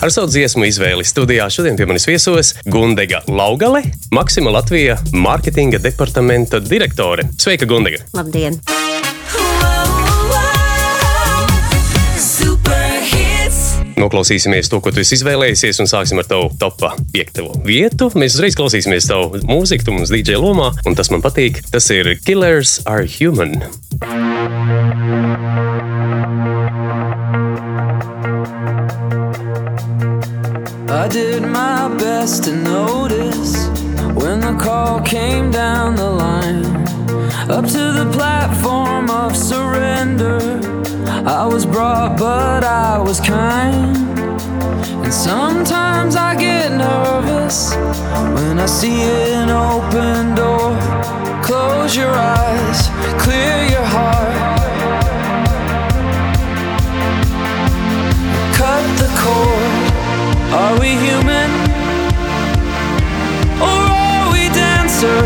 Ar savu dziesmu izvēli studijā šodien pie manis viesos Gundega Laugale, Maksima Latvija mārketinga departamenta direktore. Sveika, Gundega! Labdien! Noklausīsimies to, ko tu esi izvēlējies, un sāksim ar tavu topā piekto vietu. Mēs uzreiz klausīsimies tavu mūziku, tu mums DJ lomā, un tas man patīk. Tas ir Killers are Human. Did my best to notice when the call came down the line up to the platform of surrender. I was brought, but I was kind. And sometimes I get nervous when I see an open door. Close your eyes, clear your heart. Cut the cord. Are we human? Or are we dancer?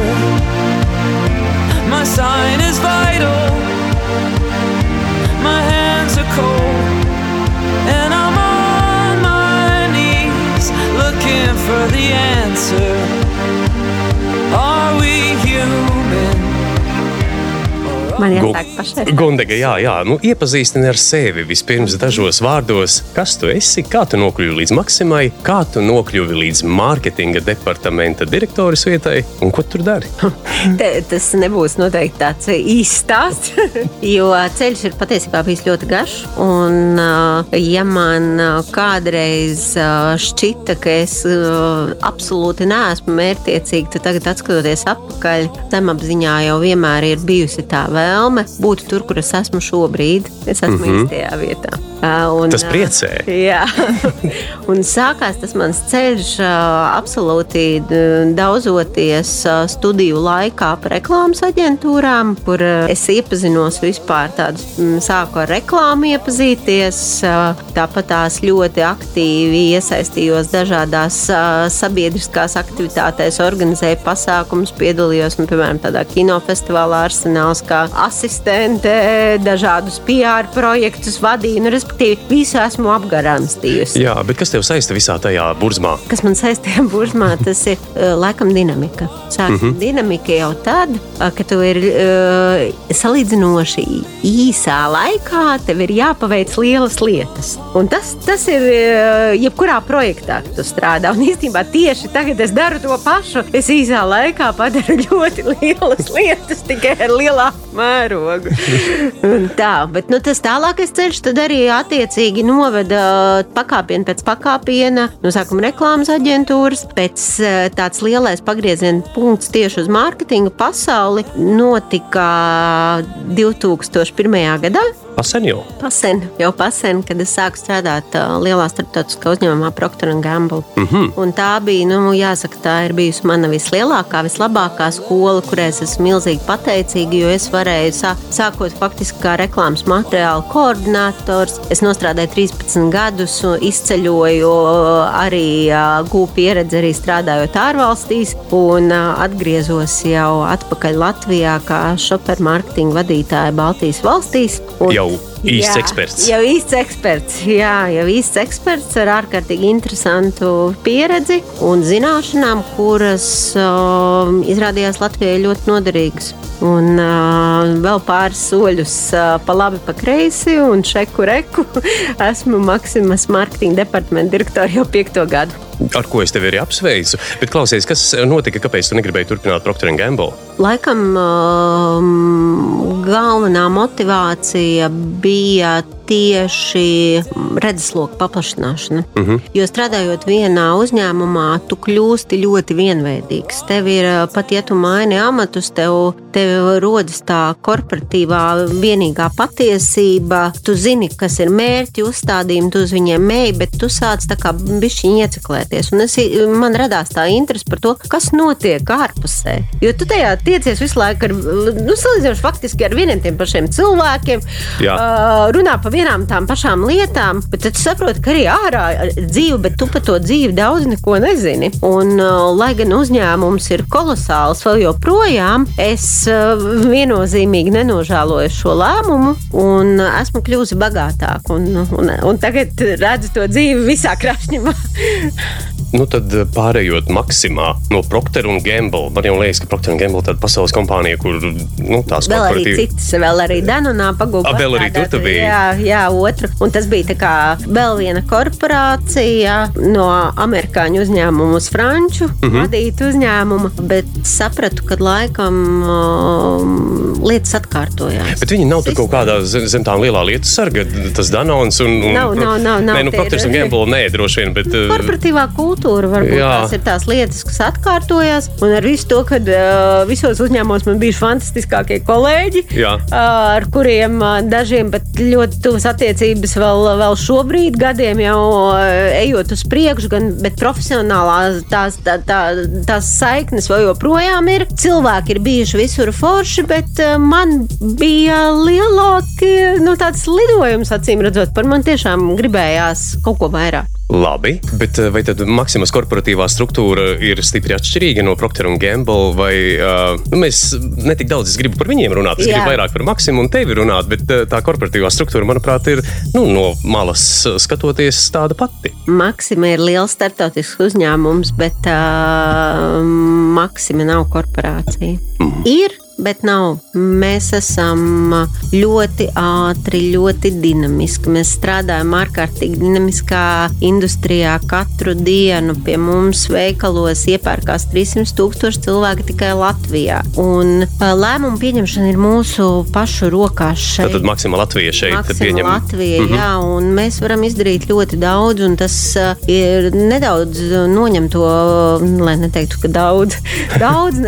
My sign is vital. My hands are cold, and I'm on my knees looking for the answer. Man jāsāk pašai. Gundega, jā, jā. Nu, iepazīstini ar sevi vispirms dažos vārdos. Kas tu esi, kā tu nokļuvi līdz Maksimai, kā tu nokļuvi līdz mārketinga departamenta direktoras vietai un ko tur dari? Te, tas nebūs noteikti tāds īsts stāsts, jo ceļš ir patiesībā bijis ļoti garš. Un, ja man kādreiz šķita, ka es absolūti neesmu mērķtiecīga, tad tagad, skatoties atpakaļ, zemapziņā jau vienmēr ir bijusi tā vēl vēlme būt tur, kur es esmu šobrīd. Es esmu mm -hmm. īstajā vietā. Un, tas priecē. Jā, un sākās tas mans ceļš absolūti daudzoties studiju laikā par reklāmas aģentūrām, kur es iepazinos vispār tādu, sāku ar reklāmu iepazīties, tāpat tās ļoti aktīvi iesaistījos dažādās sabiedriskās aktivitātēs, organizēju pasākumus, piedalījos, nu, piemēram, tādā kinofestivālā arsenāls kā asistente, dažādus PR projektus vadīju. Nu, respektīvi, visu esmu apgaranstījusi. Jā, bet kas tev saista visā tajā burzmā? Kas man saistīja burzmā, tas ir uh, laikam dinamika. Sāk mm -hmm. dinamika jau tad, uh, kad tu ir uh, salīdzinoši īsā laikā, tev ir jāpaveic lielas lietas. Un tas, tas ir jebkurā projektā, tu strādā. Un īstenībā tieši tagad es daru to pašu. Es īsā laikā padaru ļoti lielas lietas, tikai ar lielāku mērogu. tā, bet nu, tas tālākais ceļš tad arī attiecīgi noveda pakāpienu pēc pakāpiena, no sākuma reklāmas aģentūras, pēc tāds lielais pagrieziena punkts tieši uz mārketinga pasauli notika 2001. gadā. Pasen jau? Pasen, jau pasen, kad es sāku strādāt uh, lielā starptautiskā uzņēmumā Procter Gamble. Mm -hmm. Un tā bija, nu, jāsaka, tā ir bijusi mana vislielākā, vislabākā skola, kurai es esmu milzīgi pateicīga, jo es varēju sā, sākot faktiski kā reklāmas materiāla koordinators. Es nostrādāju 13 gadus, izceļoju arī uh, gūpu pieredzi arī strādājot ārvalstīs un uh, atgriezos jau atpakaļ Latvijā kā šoperu mārketinga vadītāja Baltijas valstīs. Un, jau īsts jā, eksperts. Jau īsts eksperts, jā, jau īsts eksperts ar ārkārtīgi interesantu pieredzi un zināšanām, kuras uh, izrādījās Latvijai ļoti noderīgas. Un uh, vēl pāris soļus uh, pa labi, pa kreisi, un šeku reku esmu Maksimas mārketinga departamenta direktora jau piekto gadu. Ar ko es tevi arī apsveicu. Bet klausies, kas notika? Kāpēc tu negribēji turpināt Procter Gamble? Laikam um, galvenā motivācija bija tieši redzesloka paplašināšana. Uh mhm. -huh. Jo strādājot vienā uzņēmumā, tu kļūsti ļoti vienveidīgs. Tev ir pat, ja tu maini amatus, tev, tev rodas tā korporatīvā vienīgā patiesība. Tu zini, kas ir mērķi, uzstādījumi, tu uz viņiem mēji, bet tu sāc tā kā bišķiņi ieciklēties. Un es, man radās tā interese par to, kas notiek ārpusē. Jo tu tajā tiecies visu laiku ar, nu, salīdzinoši faktiski ar vieniem tiem pašiem cilvēkiem, Jā. uh, runā pa vienām tām pašām lietām, bet tad saproti, ka arī ārā ir dzīve, bet tu par to dzīvi daudz neko nezini. Un, uh, lai gan uzņēmums ir kolosāls vēl joprojām, es uh, viennozīmīgi nenožēloju šo lēmumu un esmu kļuvusi bagātāka. Un, un, un tagad redzu to dzīvi visā krašņumā. Nu, tad pārējot maksimā no Procter un Gamble. Man jau liekas, ka Procter un Gamble ir tāda pasaules kompānija, kur nu, tās vēl arī citas, vēl arī Danonā pagūda. Vēl arī tur bija. Jā, jā, otra. Un tas bija kā vēl viena korporācija no amerikāņu uzņēmumu uz franču mm -hmm. vadīta uzņēmuma, bet sapratu, ka laikam um, lietas atkārtojās. Bet viņi nav tur kaut kādā zem, zem tām lielā lietu sarga, tas Danons un, un nav, nav, nav, nav, nē, nu, Procter Gamble nē, droši vien, bet. Korporatīvā kultūra. Varbūt Jā. tās ir tās lietas, kas atkārtojas. Un ar visu to, ka uh, visos uzņēmumos man bija fantastiskākie kolēģi, Jā. uh, ar kuriem uh, dažiem pat ļoti tuvas attiecības vēl, vēl šobrīd, gadiem jau uh, ejot uz priekšu, gan profesionālā tās, tā, tā, tās saiknes vēl joprojām ir. Cilvēki ir bijuši visur forši, bet uh, man bija lielāki nu, lidojums, acīm redzot, par man tiešām gribējās kaut ko vairāk. Labi, bet vai tad Maksimas korporatīvā struktūra ir stipri atšķirīga no Procter un Gamble? Vai, uh, nu, mēs netik daudz gribu par viņiem runāt, es Jā. gribu vairāk par Maksimu un tevi runāt, bet uh, tā korporatīvā struktūra, manuprāt, ir nu, no malas skatoties tāda pati. Maksima ir liels startautisks uzņēmums, bet uh, Maksima nav korporācija. Mm. Ir bet nav. Mēs esam ļoti ātri, ļoti dinamiski. Mēs strādājam ārkārtīgi dinamiskā industrijā. Katru dienu pie mums veikalos iepērkās 300 tūkstoši cilvēki tikai Latvijā. Un lēmumu pieņemšana ir mūsu pašu rokās. Šeit. Tad maksimāli Latvija šeit Maksima pieņem. Latvija, mm -hmm. jā, un mēs varam izdarīt ļoti daudz, un tas ir nedaudz noņem to, lai neteiktu, ka daudz, daudz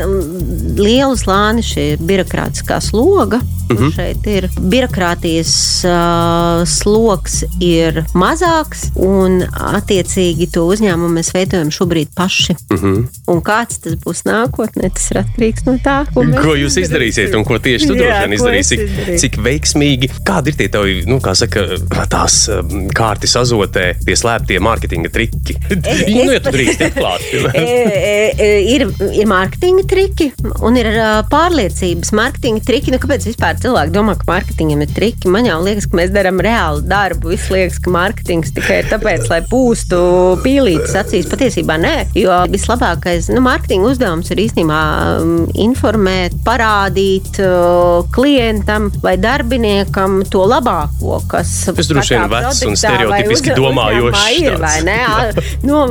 lielu slāni šī birokrātiskā sloga. Mm -hmm. Šeit ir birokrātijas uh, sloks ir mazāks, un attiecīgi to uzņēmumu mēs veidojam šobrīd paši. Mm -hmm. Un kāds tas būs nākotnē, tas ir atkarīgs no tā, ko, ko jūs izdarīsiet un ko tieši tu droši vien izdarīsi. Cik, cik veiksmīgi, kādi ir tie tavi, nu, kā saka, tās kārtas azotē, tie slēptie mārketinga triki? Es, nu, ja tu drīkst atklāt. E, e, e, ir, ir mārketinga triki un ir pārliecības mārketinga triki. Nu, kāpēc vispār? Vispār cilvēki domā, ka mārketingam ir triki. Man jau liekas, ka mēs darām reālu darbu. Viss liekas, ka mārketings tikai ir tāpēc, lai pūstu pīlītes acīs. Patiesībā nē, jo vislabākais nu, mārketinga uzdevums ir īstenībā um, informēt, parādīt uh, klientam vai darbiniekam to labāko, kas tas droši vien vecs un stereotipiski domājošs. Ir, ne? nu,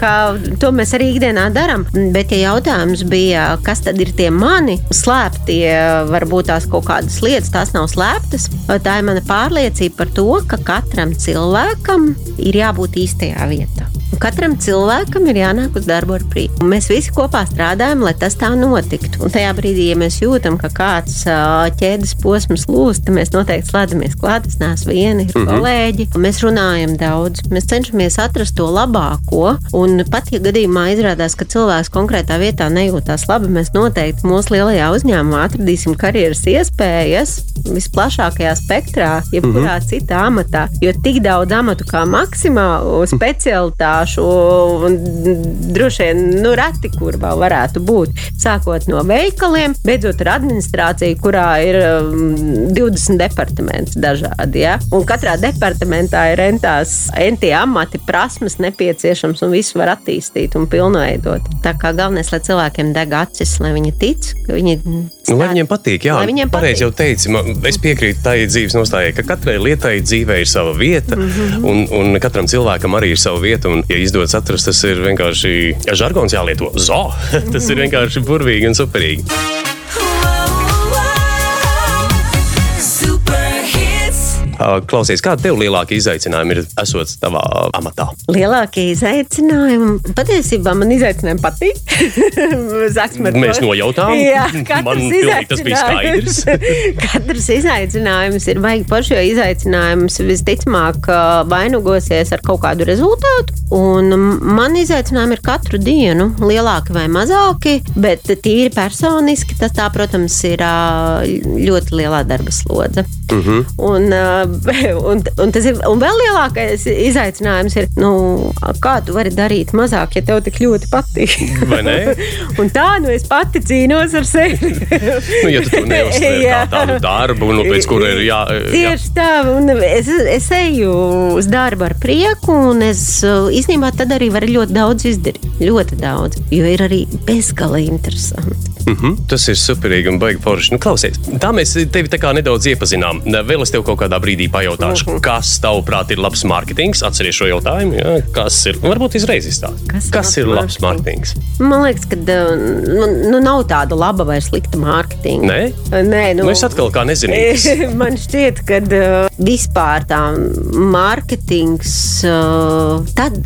kā to mēs arī ikdienā darām. Bet, ja jautājums bija, kas tad ir tie mani slēptie, varbūt tās kaut kādas kādas lietas, tās nav slēptas. Tā ir mana pārliecība par to, ka katram cilvēkam ir jābūt īstajā vietā. Katram cilvēkam ir jānāk uz darbu ar prieku. Mēs visi kopā strādājam, lai tas tā notiktu. Un tajā brīdī, ja mēs jūtam, ka kāds ķēdes posms lūst, tad mēs noteikti slēdzamies klāt. Es neesmu viena, ir mm -hmm. kolēģi. Mēs runājam daudz, mēs cenšamies atrast to labāko. Un pat ja gadījumā izrādās, ka cilvēks konkrētā vietā nejūtās labi, mēs noteikti mūsu lielajā uzņēmumā atradīsim karjeras iespējas visplašākajā spektrā, jebkurā mm -hmm. citā amatā. Jo tik daudz amatu kā maksimālu specialitāti un droši vien nu, reti, kur vēl varētu būt. Sākot no veikaliem, beidzot ar administrāciju, kurā ir um, 20 departamenti dažādi. Ja? Un katrā departamentā ir entās, entie amati, prasmes nepieciešams, un visu var attīstīt un pilnveidot. Tā kā galvenais, lai cilvēkiem deg acis, lai viņi tic, ka viņi. Nu, lai viņiem patīk, jā, viņiem pareizi jau teici. Man, es piekrītu tai dzīves nostājai, ka katrai lietai dzīvē ir sava vieta, mm -hmm. un, un katram cilvēkam arī ir sava vieta. Un, ja izdodas atrast, tas ir vienkārši ja žargons jālieto. Zo! tas ir vienkārši burvīgi un superīgi. Klausies, kāda tev lielākā izaicinājuma ir esot tavā amatā? Lielākie izaicinājumi patiesībā man izaicinājumi patīk. Mēs nojautām, Jā, man tas bija skaidrs. katrs izaicinājums ir vajag pašu, jo izaicinājums visticamāk vainagosies ar kaut kādu rezultātu. Un man izaicinājumi ir katru dienu, lielāki vai mazāki, bet tīri personiski tas, tā, protams, ir ļoti lielā darba slodze. Uh mhm. -huh. Un un, un tas ir un vēl lielākais izaicinājums, ir, nu, kā tu vari darīt mazāk, ja tev tik ļoti patīk. un tā, nu es pati cīnos ar sevi. nu, ja tu to neuztver kā tādu darbu, nu, pēc kura ir jā. Tieši tā, un es, es eju uz darbu ar prieku, un es īstenībā tad arī varu ļoti daudz izdarīt. Ļoti daudz, jo ir arī bezgalīgi interesanti. Mm -hmm. Tas ir superīgi un baigi forši. Nu, klausies, tā mēs tevi tā kā nedaudz iepazinām. Vēl es tev kaut kādā brīdī pajautāšu, mm -hmm. kas tavuprāt ir labs mārketings? Atceries šo jautājumu. Ja? Kas ir? Varbūt izreiz izstāst. Kas, kas ir labs mārketings? Man liekas, ka nu, nu, nav tāda laba vai slikta mārketinga. Nē, Nē nu, nu, es atkal kā nezinu. man šķiet, ka uh, vispār tā mārketings, tad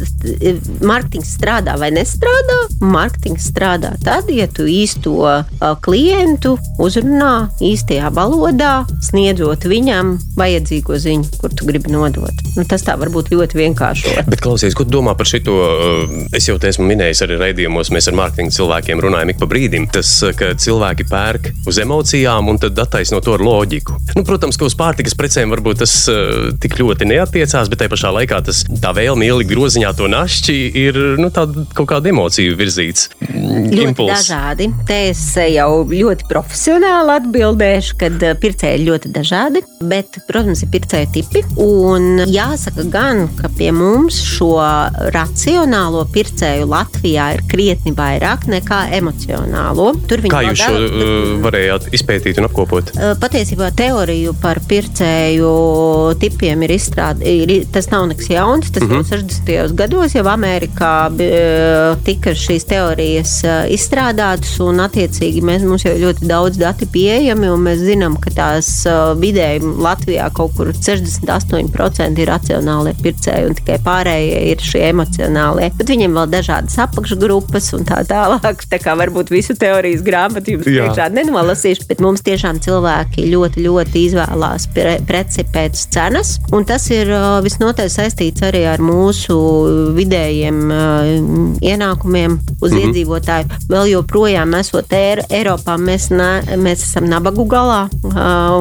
mārketings strādā vai nestrādā. Mārketings strādā tad, ja tu īsto klientu uzrunā īstajā valodā, sniedzot viņam vajadzīgo ziņu, kur tu gribi nodot. Nu, tas tā var būt ļoti vienkārši. Bet klausies, ko tu domā par šo? Es jau te esmu minējis arī raidījumos, mēs ar mārketinga cilvēkiem runājam ik pa brīdim. Tas, ka cilvēki pērk uz emocijām un tad attaisno to ar loģiku. Nu, protams, ka uz pārtikas precēm varbūt tas uh, tik ļoti neatiecās, bet tajā pašā laikā tas tā vēlme ielikt groziņā to našķi ir nu, kaut kāda emociju virzīts. Ļoti impuls. dažādi. Te es jau ļoti profesionāli atbildēšu, ka eh, pircēji ir ļoti dažādi, bet, protams, ir pircēju tipi. Un jāsaka gan, ka pie mums šo racionālo pircēju Latvijā ir krietni vairāk nekā emocionālo. Tur Kā jūs šo uh, varējāt izpētīt un apkopot? Uh, patiesībā teoriju par pircēju tipiem ir izstrādāta. Tas nav nekas jauns. Tas mm -hmm. jau 60. gados jau Amerikā tika šīs teorijas izstrādātas un attiecīgi mēs, mums jau ļoti daudz dati pieejami, un mēs zinām, ka tās vidēji Latvijā kaut kur 68% ir racionālie pircēji, un tikai pārējie ir šie emocionālie. Bet viņiem vēl dažādas apakšgrupas un tā tālāk. Tā kā varbūt visu teorijas grāmatu jums priekšā nenolasīšu, bet mums tiešām cilvēki ļoti, ļoti izvēlās pre preci pēc cenas, un tas ir visnotaļ saistīts arī ar mūsu vidējiem ienākumiem uz mm -hmm. iedzīvotāju. Vēl joprojām esot Eir Eiropā mēs, ne, mēs esam nabagu galā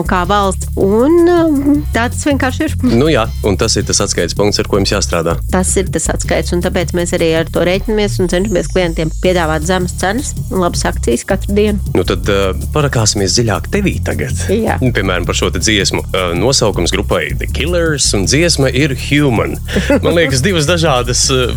kā valsts. Un tā tas vienkārši ir. Nu jā, un tas ir tas atskaites punkts, ar ko jums jāstrādā. Tas ir tas atskaites, un tāpēc mēs arī ar to rēķinamies un cenšamies klientiem piedāvāt zemes cenas un labas akcijas katru dienu. Nu tad uh, parakāsimies dziļāk tevī tagad. Jā. Piemēram, par šo dziesmu. Uh, nosaukums grupai The Killers un dziesma ir Human. Man liekas, divas dažādas, uh,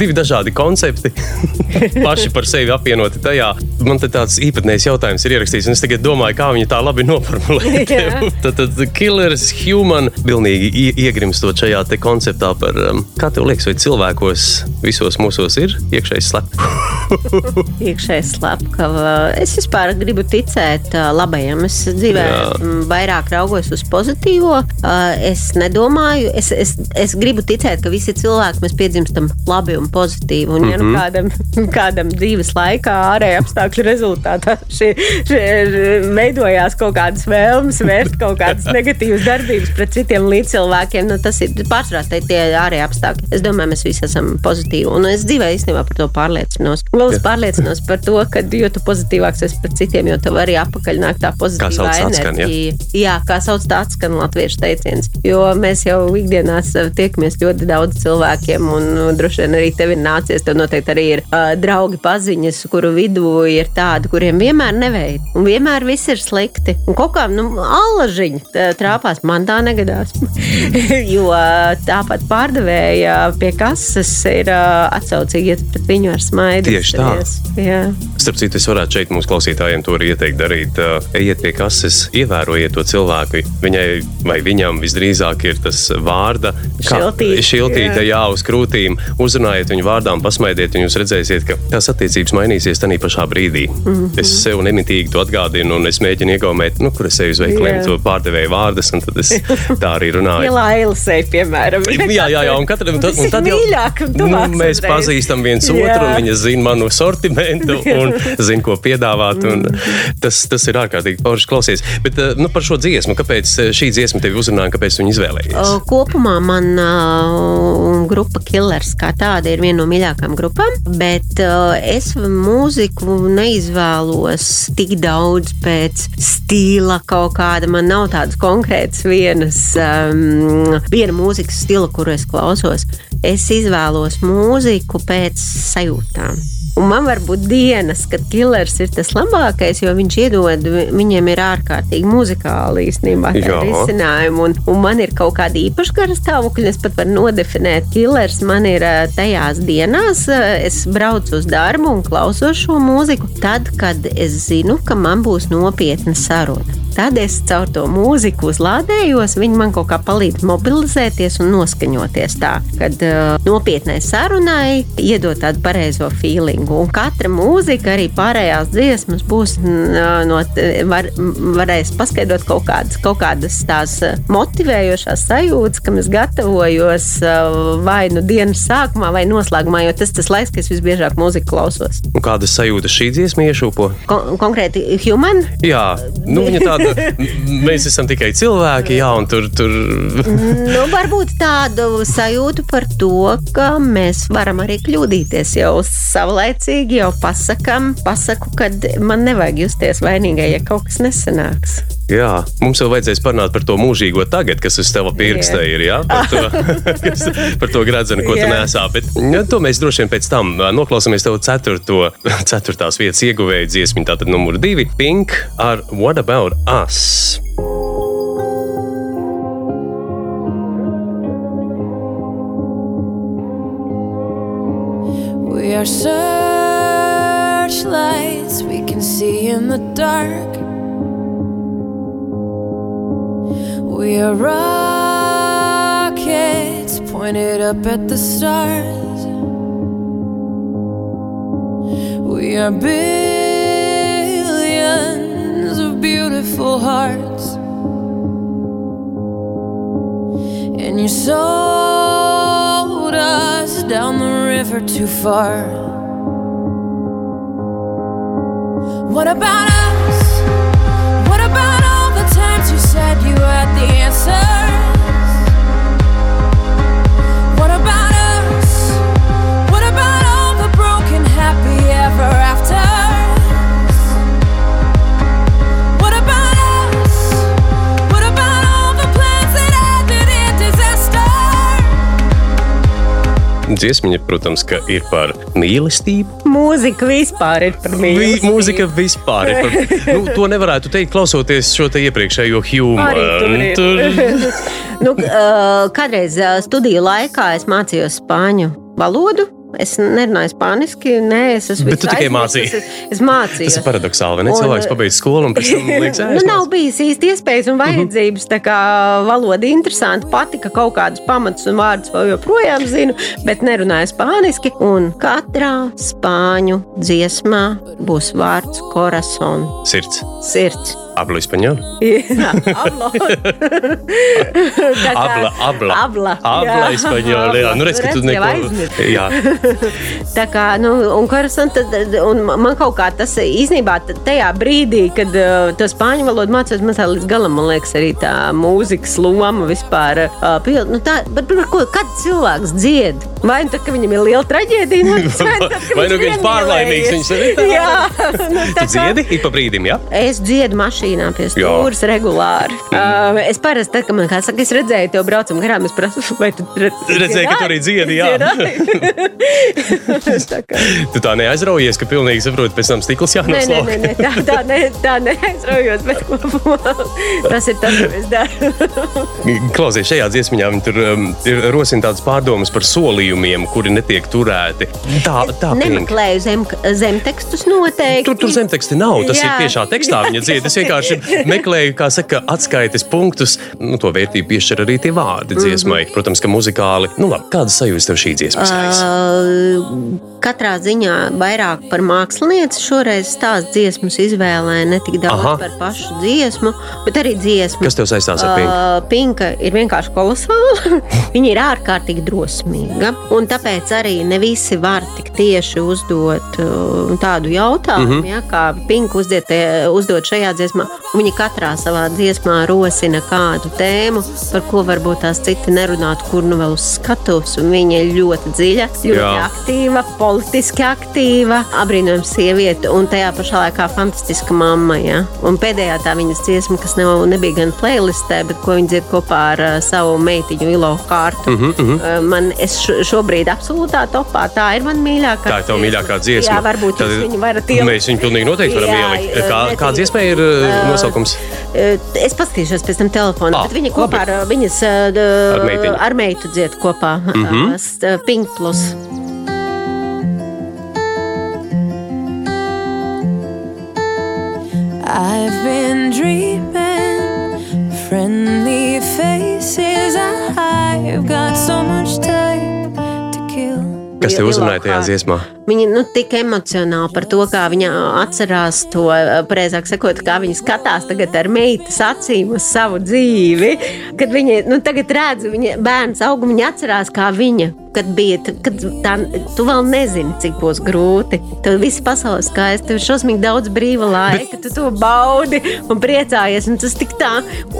divi dažādi koncepti paši par sevi apvienoti tajā. Man te tāds īpatnējs jautājums ir ierakstīts, un es tagad domāju, kā viņi tā labi noformulēt. tad, tad killers, human, pilnīgi iegrimstot šajā konceptā par, um, kā tev liekas, vai cilvēkos visos mūsos ir iekšējais slepkavs? iekšējais slepkavs. Es vispār gribu ticēt uh, labajam. Es dzīvē Jā. vairāk raugos uz pozitīvo. Uh, es nedomāju, es, es, es gribu ticēt, ka visi cilvēki mēs piedzimstam labi un pozitīvi. Un, ja mm -hmm. nu kādam, kādam dzīves laikā ārēji apstākļu rezultātā šie, šie, veidojās kaut kādas vēlmes, vērst kaut kādas negatīvas darbības pret citiem līdzcilvēkiem. Nu, tas ir pārsvarā tie ārējie apstākļi. Es domāju, mēs visi esam pozitīvi. Un es dzīvē īstenībā par to pārliecinos. Vēl es pārliecinos par to, ka jo tu pozitīvāks esi pret citiem, jo tev arī apakaļ nāk tā pozitīvā enerģija. Atskan, ja? Jā, kā sauc tā atskan latviešu teiciens. Jo mēs jau ikdienās tiekamies ļoti daudz cilvēkiem, un nu, droši vien arī tev ir nācies. Tev noteikti arī ir uh, draugi paziņas, kuru vidū ir tādi, kuriem vienmēr neveid. Un vienmēr viss ir slikti. Un kaut kā nu, allažiņa trāpās, man tā negadās. jo tāpat pārdevēja pie kases ir atsaucīgi, ja pret viņu ar smaidu. Tieši tā. Jā. Starp citu, es varētu šeit mūsu klausītājiem to arī ieteikt darīt. Ejiet pie kases, ievērojiet to cilvēku. Viņai vai viņam visdrīzāk ir tas vārda, šiltīte, šiltīte jā. jā, uz krūtīm. Uzrunājiet viņu vārdām, pasmaidiet, un jūs redzēsiet, ka tās attiecības mainīsies tajā pašā brīdī. Mm -hmm. Es sev nemitīgi to atgādinu, un es mēģinu iegaumēt, nu, kur es eju uz veikaliem, to pārdevēju vārdus, un tad es tā arī runāju. Ja Lailasei, piemēram. jā, jā, jā, un katram tad, un tad mīļāk, nu, mēs reiz. pazīstam viens jā. otru, viņa zina manu sortimentu un zina, ko piedāvāt. Tas, tas ir ārkārtīgi paužs klausies. Bet eh, nu, par šo dziesmu, kāpēc eh, šī dziesma tevi uzrunāja, kāpēc tu viņu izvēlējies? Kopumā man uh, grupa Killers kā tāda ir viena no mīļākajām grupām, bet uh, es mūziku neiz, neizvēlos tik daudz pēc stila kaut kāda. Man nav tādas konkrētas vienas, um, viena mūzikas stila, kuru es klausos. Es izvēlos mūziku pēc sajūtām. Un man var būt dienas, kad killers ir tas labākais, jo viņš iedod, viņiem ir ārkārtīgi muzikāli īstenībā risinājumi. Un, un man ir kaut kāda īpaša gara stāvokļa, es pat varu nodefinēt. Killers man ir tajās dienās, es braucu uz darbu un klausos šo mūziku, tad, kad es zinu, ka man būs nopietna saruna. Tad es caur to mūziku uzlādējos, viņi man kaut kā palīdz mobilizēties un noskaņoties tā, kad uh, nopietnai sarunai iedod tādu pareizo feelingu. Un katra mūzika, arī pārējās dziesmas, būs no, var, varēs paskaidrot kaut kādas, kaut kādas tās motivējošās sajūtas, kam es gatavojos vai nu dienas sākumā vai noslēgumā, jo tas ir tas laiks, kad es visbiežāk mūziku klausos. Un kādas sajūtas šī dziesma iešūpo? Kon konkrēti, human? Jā, nu, viņa tāda, mēs esam tikai cilvēki, jā, un tur. tur... nu, varbūt tādu sajūtu par to, ka mēs varam arī kļūdīties jau savulaik saulaicīgi jau pasakām, pasaku, ka man nevajag justies vainīgai, ja kaut kas nesanāks. Jā, mums vēl vajadzēs parunāt par to mūžīgo tagad, kas uz tava pirksta ir. Jā, par to, kas, par to gradzenu, ko jā. tu nesā. Bet ja, to mēs droši vien pēc tam noklausāmies tev ceturto, ceturtās vietas ieguvēju dziesmu, tātad numur divi - Pink ar What About Us? We are searchlights we can see in the dark. We are rockets pointed up at the stars. We are of beautiful hearts. And you sold us down the river too far. What about us? What about all the times you said you had the answer? Dziesmiņa, protams, ir par mīlestību. Mūzika vispār ir par mīlestību. Mūzika vispār ir par nu, to nevarētu teikt, klausoties šo te iepriekšējo humoru. Tur... nu, kādreiz studiju laikā es mācījos spāņu valodu. Es nerunāju spāniski, nē, es esmu. Bet tu tikai mācīji. Es, es mācīju. Tas ir paradoxāli, ne? Cilvēks pabeidz skolu un pēc tam liekas, nu, nav bijis īsti iespējas un mhm. vajadzības. Tā kā valoda interesanti, patika kaut kādus pamatus un vārdus vēl joprojām zinu, bet nerunāju spāniski. Un katrā spāņu dziesmā būs vārds corazon. Sirds. Sirds. Hablo español. Jā, hablo. habla, habla. Habla, habla español. Jā, nu redz, ka tu neko. Jā. Tā kā, nu, un, tad, un man kaut kā tas īstenībā tajā brīdī, kad uh, to spāņu valodu mācījos, man tā līdz galam, man liekas, arī tā mūzikas loma vispār. Uh, pild, nu, tā, bet par ko, kad cilvēks dzied? Vai nu tad, ka viņam ir liela traģēdija, vai, tad, vai nu viņš pārlaimīgs, viņš arī tā. Jā. Nu, tā tu dziedi, ik pa brīdim, jā? Es dziedu mašīnu mašīnā pie stūres regulāri. Uh, es parasti, tad, kad man kā saka, es redzēju, tev braucam garām, es prasu, vai tu re, redzēji, ka tu arī dziedi, jā. tā kā. tu tā neaizraujies, ka pilnīgi saproti, pēc tam stikls jānoslauka. Nē, nē, nē, tā, tā, ne, tā neaizraujos, bet tas ir tas, ko es daru. Klausies, šajā dziesmiņā viņi tur um, ir rosina tādas pārdomas par solījumiem, kuri netiek turēti. Tā, tā Nemeklēju zem, zemtekstus noteikti. Tur, tur zemteksti nav, tas jā. ir tiešā tekstā viņa dzied. Es vienkārši vienkārši meklēju, kā saka, atskaites punktus. Nu, to vērtību piešķir arī tie vārdi dziesmai. Mm -hmm. Protams, ka muzikāli. Nu, labi, kādas sajūtas tev šī dziesma? Uh, katrā ziņā vairāk par mākslinieci šoreiz stāsta dziesmas izvēlē, ne tik daudz Aha. par pašu dziesmu, bet arī dziesmu. Kas tev saistās ar Pinku? Uh, Pinka ir vienkārši kolosāla. Viņa ir ārkārtīgi drosmīga. Un tāpēc arī ne visi var tik tieši uzdot uh, tādu jautājumu, mm -hmm. ja, kā Pink uzdiet, uzdot šajā dziesmā. Viņi katrā savā dziesmā rosina kādu tēmu, par ko varbūt tās citi nerunātu, kur nu vēl uz skatuves. Viņa ir ļoti dziļa, ļoti Jā. aktīva, politiski aktīva, apbrīnojama sieviete un tajā pašā laikā fantastiska mamma. Ja. Un pēdējā tā viņas dziesma, kas nav, nebija gan playlistē, bet ko viņa dzied kopā ar uh, savu meitiņu Ilo Kārtu. Mm -hmm. uh, man šobrīd absolūtā topā tā ir mana mīļākā. Tā ir tava mīļākā dziesma. Jā, varbūt Tad, jūs viņu varat ielikt. Mēs viņu pilnīgi noteikti varam jā, ielikt. Kā, kāda dziesma ir uh, nosaukums? Uh, es paskatīšos pēc tam telefonu, ah, bet viņa kopā labi. ar viņas ar, meitiņu. ar meitu dzied kopā. Mm -hmm. Pink Plus. I've been dreaming friendly faces. I've got so much time. Kas tev uzrunāja tajā dziesmā? Viņa nu, tik emocionāli par to, kā viņa atcerās to, precīzāk sakot, kā viņa skatās tagad ar meitas acīm uz savu dzīvi. Kad viņa nu, tagad redz, viņa bērns aug, viņa atcerās, kā viņa kad bija, kad tā, tu vēl nezini, cik būs grūti. Tev viss pasaules skaisti, tev ir šausmīgi daudz brīva laika, Bet... tu to baudi un priecājies. Un tas tik tā,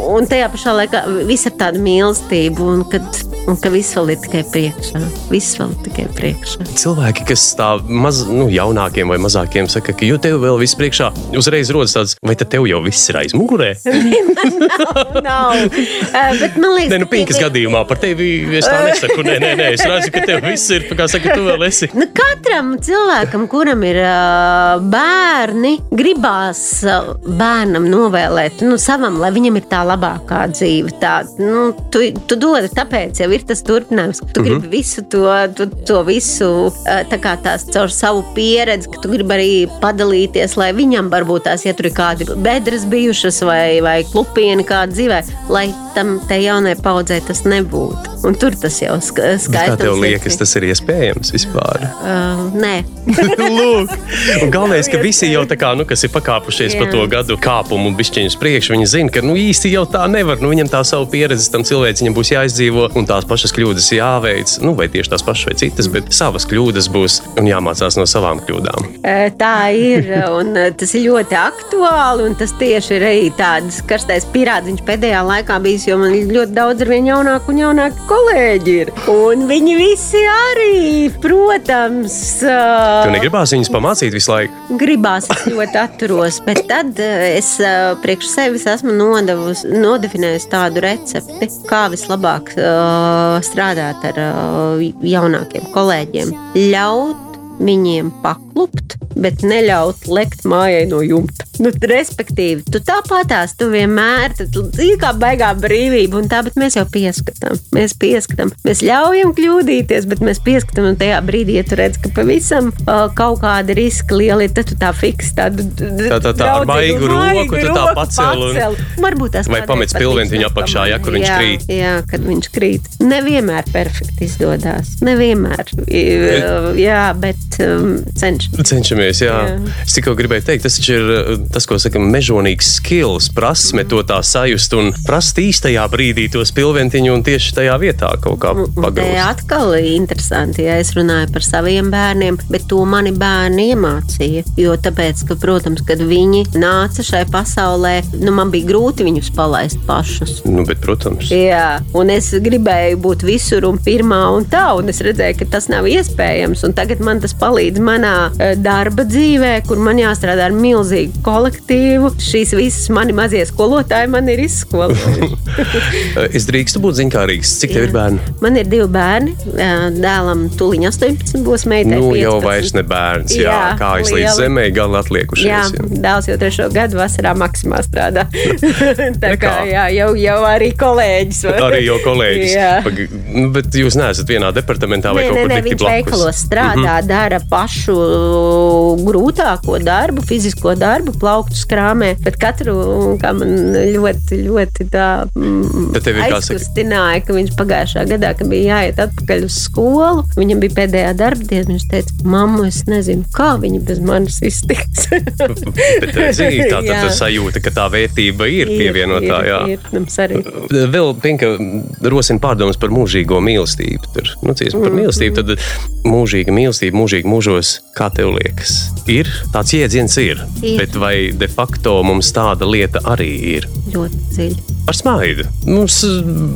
un tajā pašā laikā viss ir tāda mīlestība, un, kad, un ka viss vēl ir tikai priekšā. Viss vēl ir tikai priekšā. Cilvēki, kas stāv maz, nu, jaunākiem vai mazākiem saka, ka, jo tev vēl viss priekšā, uzreiz rodas tāds, vai tev jau viss ir aiz mugurē? nav, nav. Uh, bet man liekas, nē, nu, Pinkas gadījumā par tevi es tā nesaku. Nē, nē, nē, es redzu, ka tev viss ir, kā saka, tu vēl esi. Nu, katram cilvēkam, kuram ir uh, bērni, gribās uh, bērnam novēlēt, nu, savam, lai viņam ir tā labākā dzīve. Tā, nu, tu, tu dodi, tāpēc jau ir tas turpinājums. Tu gribi mm -hmm. visu to, tu, to visu, tā kā tās caur savu pieredzi, ka tu gribi arī padalīties, lai viņam varbūt tās, ja tur ir kādi bedres bijušas vai, vai klupieni kāda dzīvē, lai tam te jaunai paudzei tas nebūtu. Un tur tas jau skaidrs. Kā tev liekas, tas ir iespējams vispār? Uh, nē. Lūk, un galvenais, ka visi jau tā kā, nu, kas ir pakāpušies Jā. pa to gadu kāpumu bišķiņus priekš, viņi zina, ka, nu, īsti jau tā nevar. Nu, viņam tā savu pieredzi tam cilvēcim būs jāizdzīvo un tās pašas kļūdas jāveic, nu, vai tieši tās pašas vai citas, bet savas kļūdas būs un jāmācās no savām kļūdām. Tā ir, un tas ir ļoti aktuāli, un tas tieši ir arī tāds karstais pirādziņš pēdējā laikā bijis, jo man ir ļoti daudz ar vien jaunāku un jaunāku kolēģi ir. Un viņi visi arī, protams. Tu negribās viņus pamācīt visu laiku? Gribās, es ļoti atturos, bet tad es priekš sevis esmu nodevus, nodefinējis tādu recepti, kā vislabāk uh, strādāt ar uh, jaunākiem kolēģiem. Ļaut viņiem paklupt, bet neļaut lekt mājai no jumta. Nu, respektīvi, tu tāpatās, tu vienmēr ir kā baigā brīvība, un tā, bet mēs jau pieskatām. Mēs pieskatām, mēs ļaujam kļūdīties, bet mēs pieskatām, un tajā brīdī, ja tu redz, ka pavisam uh, kaut kāda riska liela ir, tad tu tā fiks tādu tā, tā, tā ar baigu roku, tu tā pacēl. Un... Varbūt tas vai pamets pilventiņu viņu apakšā, ja kur viņš krīt. Jā, kad viņš krīt. Nevienmēr perfekti izdodas. Nevienmēr. Jā, bet um, cenšamies. Cenšamies, jā. jā. Es tikai gribēju teikt, tas ir tas, ko sakam, mežonīgs skills, prasme to tā sajust un prast īstajā brīdī to spilventiņu un tieši tajā vietā kaut kā pagrūst. Tā atkal ir interesanti, ja es runāju par saviem bērniem, bet to mani bērni iemācīja. Jo tāpēc, ka, protams, kad viņi nāca šai pasaulē, nu, man bija grūti viņus palaist pašus. Nu, bet, protams. Jā, un es gribēju būt visur un pirmā un tā, un es redzēju, ka tas nav iespējams. Un tagad man tas palīdz manā eh, darba dzīvē, kur man jāstrādā ar milzīgu kolektīvu. Šīs visas mani mazie skolotāji man ir izskolojuši. es drīkstu būt ziņkārīgs. Cik tev ir bērni? Man ir divi bērni. Dēlam tuliņ 18 būs meitai. Nu, 15. jau vairs ne bērns. Jā, jā kājas līdz zemē gali atliekušies. Jā, jā. dēls jau trešo gadu vasarā maksimā strādā. Tā kā jā, jau, jau arī kolēģis. arī jau kolēģis. Jā. Pag, nu, bet jūs neesat vienā departamentā vai nē, kaut kur citur. Viņš veikalos strādā, mm -hmm. dara pašu grūtāko darbu, fizisko darbu, plauktus krāmē, bet katru, man ļoti, ļoti tā mm, aizkustināja, ka viņš pagājušā gadā, kad bija jāiet atpakaļ uz skolu, viņam bija pēdējā darba diena, viņš teica, mamma, es nezinu, kā viņa bez manis iztiks. bet, zini, tā tad sajūta, ka tā vērtība ir, ir pievienotā, jā. Ir, ir, arī. Vēl, Pinka, rosina pārdomas par mūžīgo mīlestību. Tur, nu, dziesma par mīlestību, tad mūžīga mīlestība, mūžīga mūžos, kā tev liekas, ir tāds jēdziens, ir. Ir. Bet vai de facto mums tāda lieta arī ir? Ļoti dziļi. Ar smaidu. Mums,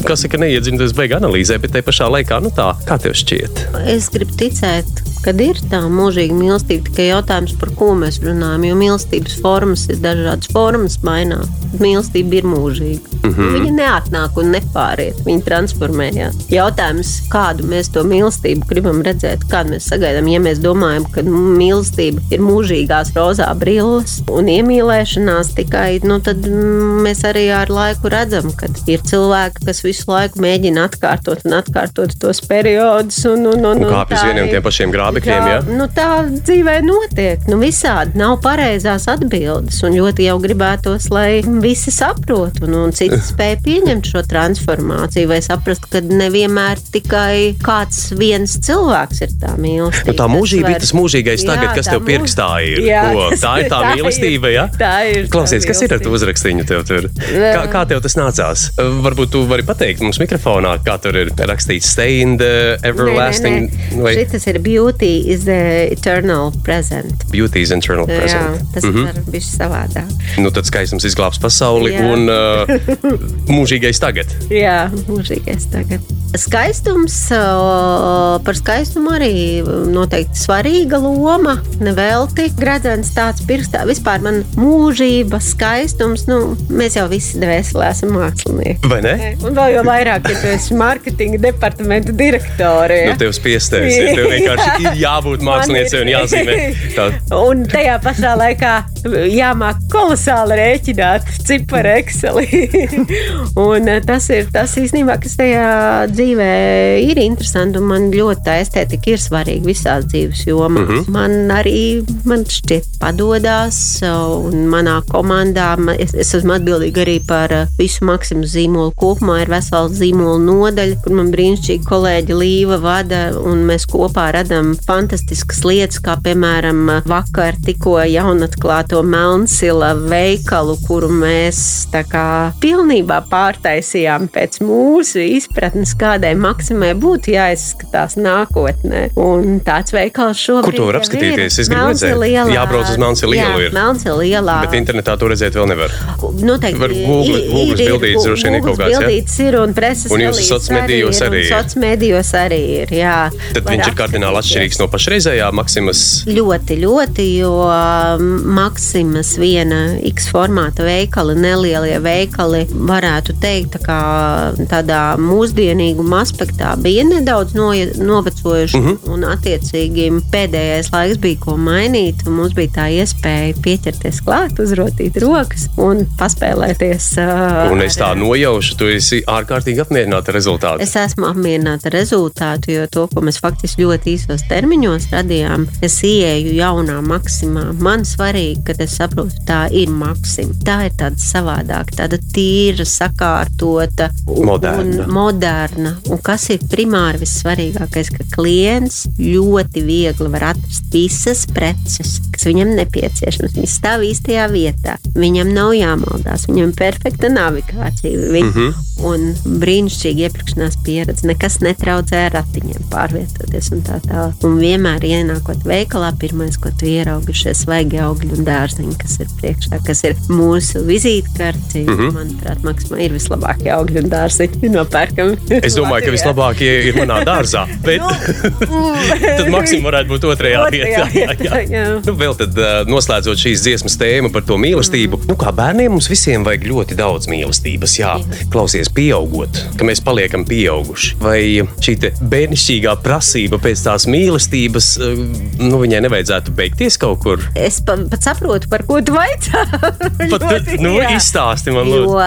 kas saka, neiedziļināties beigas analīzē, bet te pašā laikā, nu tā, kā tev šķiet? Es gribu ticēt, ka ir tā mūžīga mīlestība, tikai jautājums, par ko mēs runājam. Jo mīlestības formas ir dažādas formas, mainās. Mīlestība ir mūžīga. Mm. -hmm. Viņa neatnāk un nepāriet, viņa transformējās. Jautājums, kādu mēs to mīlestību gribam redzēt, kādu mēs sagaidām, ja mēs domājam, ka mīlestība ir mūžīgās rozā brilles un iemīlēšanās tikai, nu tad mm, mēs arī ar laiku redzam, ka ir cilvēki, kas visu laiku mēģina atkārtot un atkārtot tos periodus. Un, un, un, Un kāpj uz tā vieniem tiem pašiem grābekļiem, Jā, ja? nu, tā dzīvē notiek. Nu, visādi nav pareizās atbildes. Un ļoti jau gribētos, lai visi saprotu, un, un citi spēj pieņemt šo transformāciju, vai saprast, ka nevienmēr tikai kāds viens cilvēks ir tā mīlestība. Nu, tā mūžība ir var- tas mūžīgais tagad, kas tā tev mūž- pirkstā ir. Jā, Ko? Tā ir tā mīlestība, ja? Tā ir. tā Klausies, kas ir ar to uzrakstīnu tev tur? Kā, kā tev tas nācās? Varbūt tu vari pateikt mums mikrofonā, kā tur ir rakstīts stay in the everlasting Nē, nē, vai nē. Šitas ir beauty is the eternal present. beauty's internal Jā, present. tas mm -hmm. ir bijis savādāk. Nu, tad skaistums izglābs pasauli Jā. un uh, mūžīgais tagad. Jā, mūžīgais tagad. Skaistums, ā, par skaistumu arī noteikti svarīga loma. Nevelti gradzens tāds pirkstā. Vispār man mūžība, skaistums, nu, mēs jau visi dvēselē esam mākslinieki. Vai ne? Un vēl jau vairāk, ja tu esi mārketinga departamenta direktore. Nu, Ja? tev spiestēs, ja tev vienkārši ir jābūt māksliniecei un jāzīmē. Tā, Un tajā pašā laikā jāmāk kolosāli rēķināt ciparu Excelī. un eh, tas ir tas īstenībā, kas tajā dzīvē ir interesanti. Un man ļoti tā estētika ir svarīga visās dzīves jomās. Mm -hmm. Man arī man šķiet padodas, un manā komandā ma- es, es esmu atbildīga arī par eh, visu maksimumu zīmolu kopumā. Ir vesela zīmola nodaļa, kur man brīnišķīgi kolēģi Līva vada, un mēs kopā radām fantastiskas lietas, kā piemēram vakar tikko jaunatklāto Melnsila veikalu, kuru mēs tā kā pilnībā pārtaisījām pēc mūsu izpratnes, kādai maksimai būtu jāizskatās nākotnē. Un tāds veikals šobrīd Kur to var apskatīties? ir. Es gribu redzēt. ielā. Jābrauc uz Melnsila Jā, ielu ir. Melnsila ielā. bet internetā to redzēt vēl nevar. Noteikti Var Google- ir- bildītes droši vien ir kaut kāds? Bildītes ir un preses Un jūsu relīzes soc medijos arī un ir. Soc medijos arī ir, jā. Tad viņš ir kardināli apskatīties. Atšķirīgs no pašreizējā Maksimas. Ļoti, ļoti, jo um, Maksimas viena X formāta veikali, nelielie veikali, varētu teikt, tā kā tādā mūsdienīguma aspektā bija nedaudz noja- novecojuši. Uh Mhm. -huh. Un, attiecīgi, pēdējais laiks bija ko mainīt. Mums bija tā iespēja pieķerties klāt, uzrotīt rokas un paspēlēties. Uh, Un es tā nojaušu, tu esi ārkārtīgi apmierināta ar rezultātu. Es esmu apmierināta ar rezultātu, jo to, ko mēs faktiski ļoti īsos termiņos radījām, es ieeju jaunā maksimā. Man svarīgi, ka es saprotu, tā ir maksima. Tā ir tāda savādāka, tāda tīra, sakārtota Moderna. Un moderna. Un kas ir primāri vissvarīgākais, ka klients ļoti viegli var atrast visas preces, kas viņam nepieciešamas. Viņas stāv īstajā vietā. Viņam nav jāmaldās, viņam ir perfekta navigācija. Viņ, mm -hmm. Un brīnišķīgi iepirkšanās pieredze. Nekas netraucē ratiņiem pārvietoties un tā tālāk. Un vienmēr ienākot veikalā, pirmais, ko tu ieraugi, ir šie svaigi augļi un dārziņi, kas ir priekšā, kas ir mūsu vizītkarti. Mm -hmm. Manuprāt, Maksimā ir vislabākie augļi un dārziņi nopērkami. Es domāju, ka vislabākie ir manā dārzā. Bet tad Maksim varētu būt otrajā vietā. Jā, jā. jā. Nu, vēl tad, uh, noslēdzot šīs dziesmas tēmu par to mīlestību, nu, kā bērniem mums visiem vajag ļoti daudz mīlestības. Jā, klausies, pieaugot, ka mēs paliekam pieauguši. Vai šī bērnišķīgā prasība pēc tās mīlestības, uh, nu, viņai nevajadzētu beigties kaut kur? Es pa, pat saprotu, par ko tu vaicā. Pat, Ļoti, nu, izstāsti man, Jo lūdzu.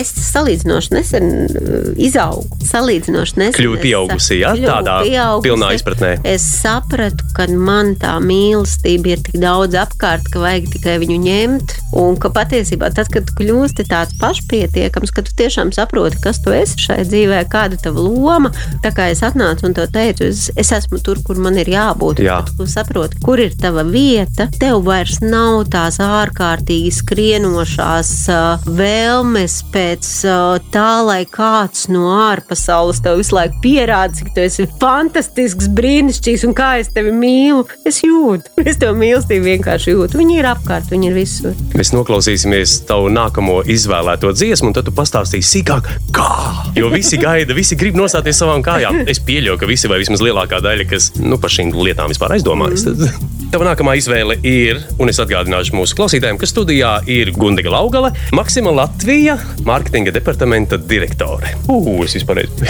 es salīdzinoši nesen uh, izaugu. Salīdzinoši nesen. Kļuvu es, pieaugusi, jā? kļuvu Tādā pieaugusi. pilnā izpratnē. Es sapratu, ka man tā mīlestība ir tik daudz apkārt, ka vajag tikai viņu ņemt. Un ka patiesībā tas, kad tu kļūsti tāds pašpietiekams, ka tu tiešām saproti, kas tu esi šai dzīvē, kāda ir tava loma. Tā kā es atnācu un to teicu, es, es esmu tur, kur man ir jābūt. Jā. Tu saproti, kur ir tava vieta, tev vairs nav tās ārkārtīgi skrienošās uh, vēlmes pēc uh, tā, lai kāds no ārpas pasaules tev visu laiku pierāda, cik tu esi fantastisks, brīnišķīgs un kā es tevi mīlu. Es jūtu, es tev mīlestību vienkārši jūtu. Viņi ir apkārt, viņi ir visur. Mēs noklausīsimies tavu nākamo izvēlēto dziesmu, un tad tu pastāstīsi sīkāk, kā. Jo visi gaida, visi grib nostāties savām kājām. Es pieļauju, ka visi vai vismaz lielākā daļa, kas nu, par šīm lietām vispār aizdomājas. Mm. Tava nākamā izvēle ir, un es atgādināšu mūsu klausītājiem, ka studijā ir Gundaga Laugale, Maksima Latvija, mārketinga departamenta direktore. Ugh, es vispār nezinu.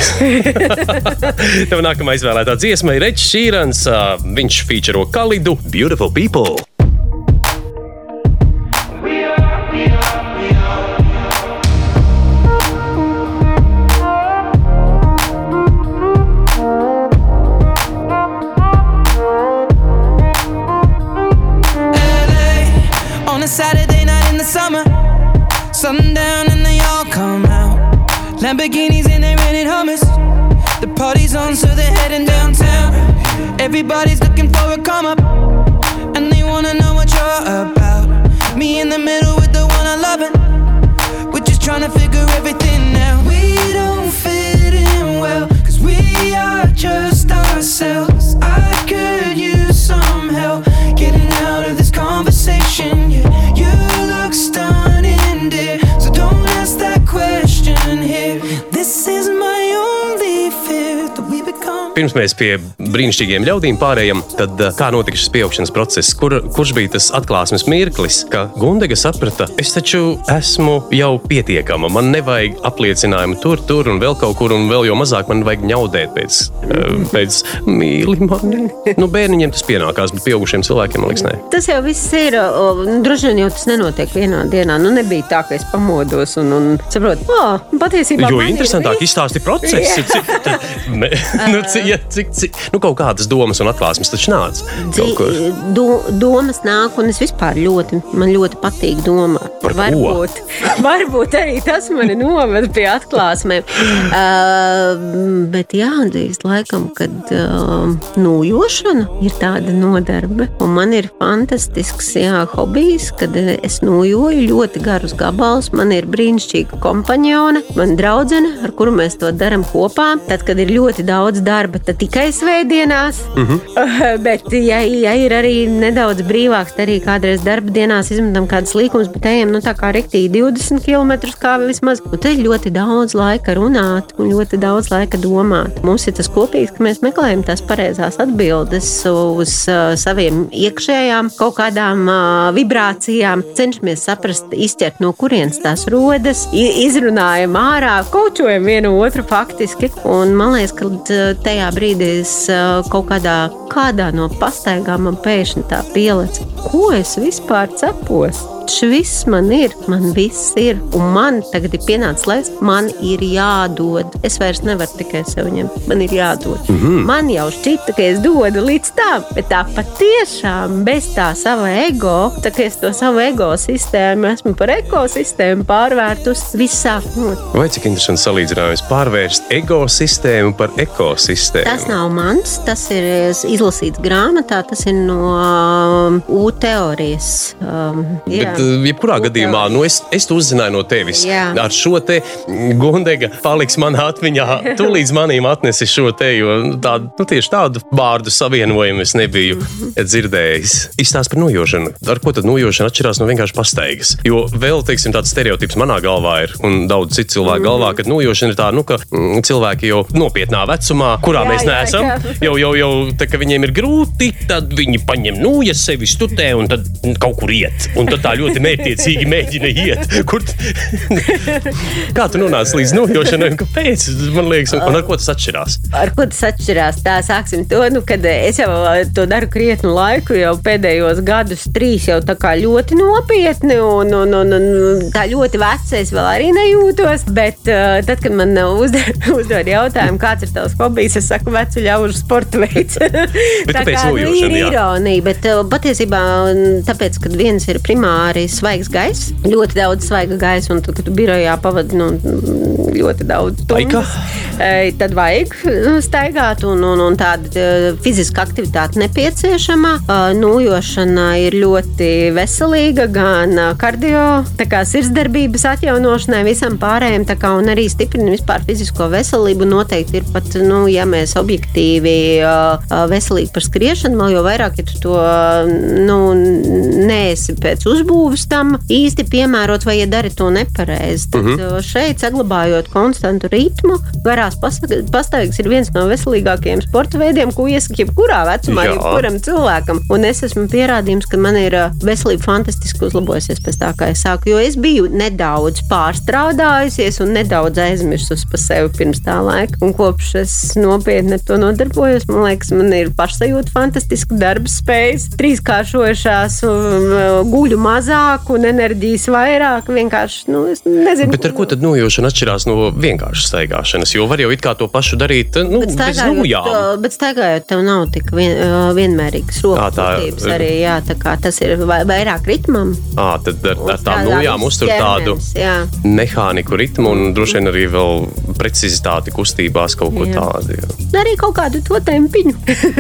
Tava nākamā izvēlētā dziesma ir Rečs Šīrans. Viņš featuro Kalidu Beautiful People. Lamborghinis and they rented hummus. The party's on, so they're heading downtown. Everybody's looking for a come up, and they wanna know what you're about. Me in the middle with the one I love it. We're just trying to figure everything out. We don't fit in well, cause we are just ourselves. Pirms mēs pie brīnišķīgiem ļaudīm pārējām, tad kā notika šis pieaugšanas process? Kur, kurš bija tas atklāsmes mirklis, ka Gundega saprata, es taču esmu jau pietiekama. Man nevajag apliecinājumu tur, tur un vēl kaut kur, un vēl jau mazāk man vajag ņaudēt pēc, pēc mīli mani. Nu, bērniņiem tas pienākās, bet pieaugušiem cilvēkiem man liekas, nē. Tas jau viss ir. o, Droši vien jau tas nenotiek vienā dienā. Nu, nebija tā, ka es pamodos un, un saprotu, oh, patiesībā. Jo interesantāk izstāsti procesu. Cik, tad, me, nu, cik, ja, cik, cik, nu, kaut kādas domas un atklāsmes taču nāca. Do, domas nāk, un es vispār ļoti, man ļoti patīk domāt. Par varbūt, varbūt arī tas mani novada pie atklāsmēm. Uh, bet jāatzīst, laikam, kad uh, nūjošana ir tāda nodarbe. Un man ir fantastisks jā, hobijs, kad es nūjoju ļoti garus gabalus. Man ir brīnišķīga kompanione, man draudzene, ar kuru mēs to darām kopā. Tad, kad ir ļoti daudz darba, tad tikai svētdienās. bet, ja, ja ir arī nedaudz brīvāks, tad arī kādreiz darba dienās izmetam kādas līkumus, bet ejam nu, tā kā riktīgi 20 km kā vismaz. Un te ir ļoti daudz laika runāt un ļoti daudz laika domāt. Mums ir tas kopīgs, ka mēs meklējam tās pareizās atbildes uz uh, saviem iekšējām kaut kādām uh, vibrācijām, cenšamies saprast, izķert no kurienes tās rodas, izrunājam ārā, kočojam vienu otru faktiski. Un man liekas, ka uh, tajā brīdī es uh, kaut kādā, kādā no pastaigām man pēkšņi tā pielec, ko es vispār cepos. Šis man ir, man viss ir, un man tagad ir pienācis laiks, man ir jādod. Es vairs nevaru tikai sev ņemt, man ir jādod. Mm -hmm. Man jau šķita, ka es dodu līdz tam, bet tā patiešām bez tā sava ego, tā kā es to savu ego sistēmu esmu par ekosistēmu pārvērtus, viss sāk no Vai cik interesants salīdzinājums pārvērst ekosistēmu par ekosistēmu? Tas nav mans, tas ir izlasīts grāmatā, tas ir no um, U teorijas. Um, jā. Bet, jebkurā gadījumā, nu, es, es to uzzināju no tevis. Jā. Ar šo te Gundega paliks manā atmiņā. Tu līdz manim atnesi šo te, jo nu, tādu, nu, tieši tādu vārdu savienojumu es nebiju Mhm. dzirdējis. Izstāst par nojošanu. Ar ko tad nojošana atšķirās no vienkārši pastaigas? Jo vēl, teiksim, tāds stereotips manā galvā ir, un daudz citu cilvēku Mhm. galvā, ka nojošana ir tā, nu, ka mm, cilvēki jau nopietnā vecumā, kurā Jā, mēs jā, neesam, ka- jau, jau, jau tā, ka viņiem ir grūti, tad viņi paņem nūjas sevi stutē un tad kaut kur iet. Un tad tā ļoti mērķiecīgi mēģina iet. Kur... Kā tu nonāci līdz nojošanai kāpēc? Man liekas, un, un ar ko tas atšķirās? Ar ko tas atšķirās? Tā sāksim to, nu, kad es jau to daru krietnu laiku, jau pēdējos gadus, trīs jau tā kā ļoti nopietni, un, un, un, un tā ļoti veca es vēl arī nejūtos. Bet uh, tad, kad man uzdod, jautājumu, kāds ir tavs hobijs, es saku, vecu ļaužu sporta veids. tā kā nu, ir ironija, bet patiesībā tāpēc, ka viens ir primāri arī svaigs gaiss. Ļoti daudz svaiga gaisa, un tad, kad tu birojā pavadi nu, ļoti daudz stundas, tad vajag staigāt, un, un, un tāda fiziska aktivitāte nepieciešama. Nūjošana ir ļoti veselīga gan kardio, kā sirdsdarbības atjaunošanai, visam pārējiem, kā, un arī stiprina vispār fizisko veselību. Noteikti ir pat, nu, ja mēs objektīvi veselīgi par skriešanu, vēl jau vairāk, ja tu to nu, neesi pēc uzbūves tam īsti piemērots, vai ja dari to nepareizi. Tad uh mhm. -huh. šeit, saglabājot konstantu ritmu, garās pastaigas ir viens no veselīgākajiem sporta veidiem, ko iesaka jebkurā vecumā, Jā. jebkuram cilvēkam. Un es esmu pierādījums, ka man ir veselība fantastiski uzlabojusies pēc tā, kā es sāku. Jo es biju nedaudz pārstrādājusies un nedaudz aizmirsusi par sevi pirms tā laika. Un kopš es nopietni ar to nodarbojos, man liekas, man ir pašsajūta fantastiska darba spējas, trīskāršojušās, guļu mazāk un enerģijas vairāk. Vienkārši, nu, es nezinu. Bet ar ko tad nojošana atšķirās no vienkāršas staigāšanas? Jo var jau it kā to pašu darīt, nu, bet staigājot, bez nojām. Bet staigājot, tev nav tik vien, vienmērīgas rokas kustības arī, jā, tā kā tas ir vairāk ritmam. À, tad ar, ar tām nojām uztur tādu jā. mehāniku ritmu un droši vien arī vēl precizitāti kustībās kaut ko jā. tādu. Jā. Arī kaut kādu to tempiņu.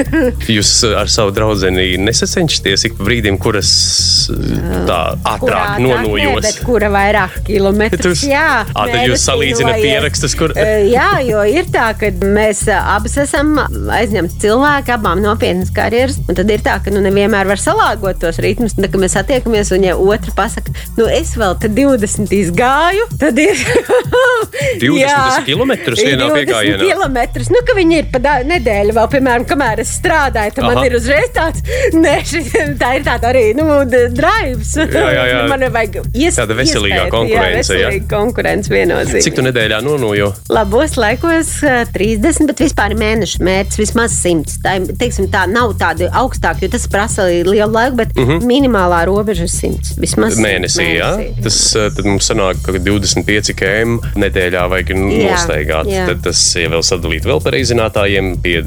Jūs ar savu draugu nesacenšaties ik brīdim, kuras tā ātrāk nonojos. Bet kura vairāk kilometrus? Jā, à, tad jūs salīdzināt pierakstus, kur. jā, jo ir tā, ka mēs abas esam aizņemti cilvēki, abām nopietnas karjeras. Un tad ir tā, ka nu, nevienmēr var salāgot tos ritmus. Tad, kad mēs satiekamies, un ja otra pasaka, nu es vēl 20 gāju, tad ir 20 km vienā piegājienā. Kilometrus. Nu, ka viņi ir pa nedēļu vēl, piemēram, kamēr es strādāju, tad Aha. man ir uzreiz tāds, ne, šis, tā ir tāda arī, nu, drives. Jā, jā, jā. man vajag ies, tāda veselīgā iespēt, konkurence. Jā, veselīga konkurence viennozīmīgi. Cik tu nedēļā nonojo? Labos laikos 30, bet vispār mēneša mērķis vismaz 100. Tā, teiksim, tā nav tāda augstāka, jo tas prasa lielu laiku, bet uh mhm. -huh. minimālā robeža ir 100. Vismaz mēnesī, mēnesī jā? Tas tad mums sanāk, ka 25 km nedēļā vajag nostaigāt. Jā, jā. Tad tas, ja vēl sadalīt vēl par izzinātājiem pie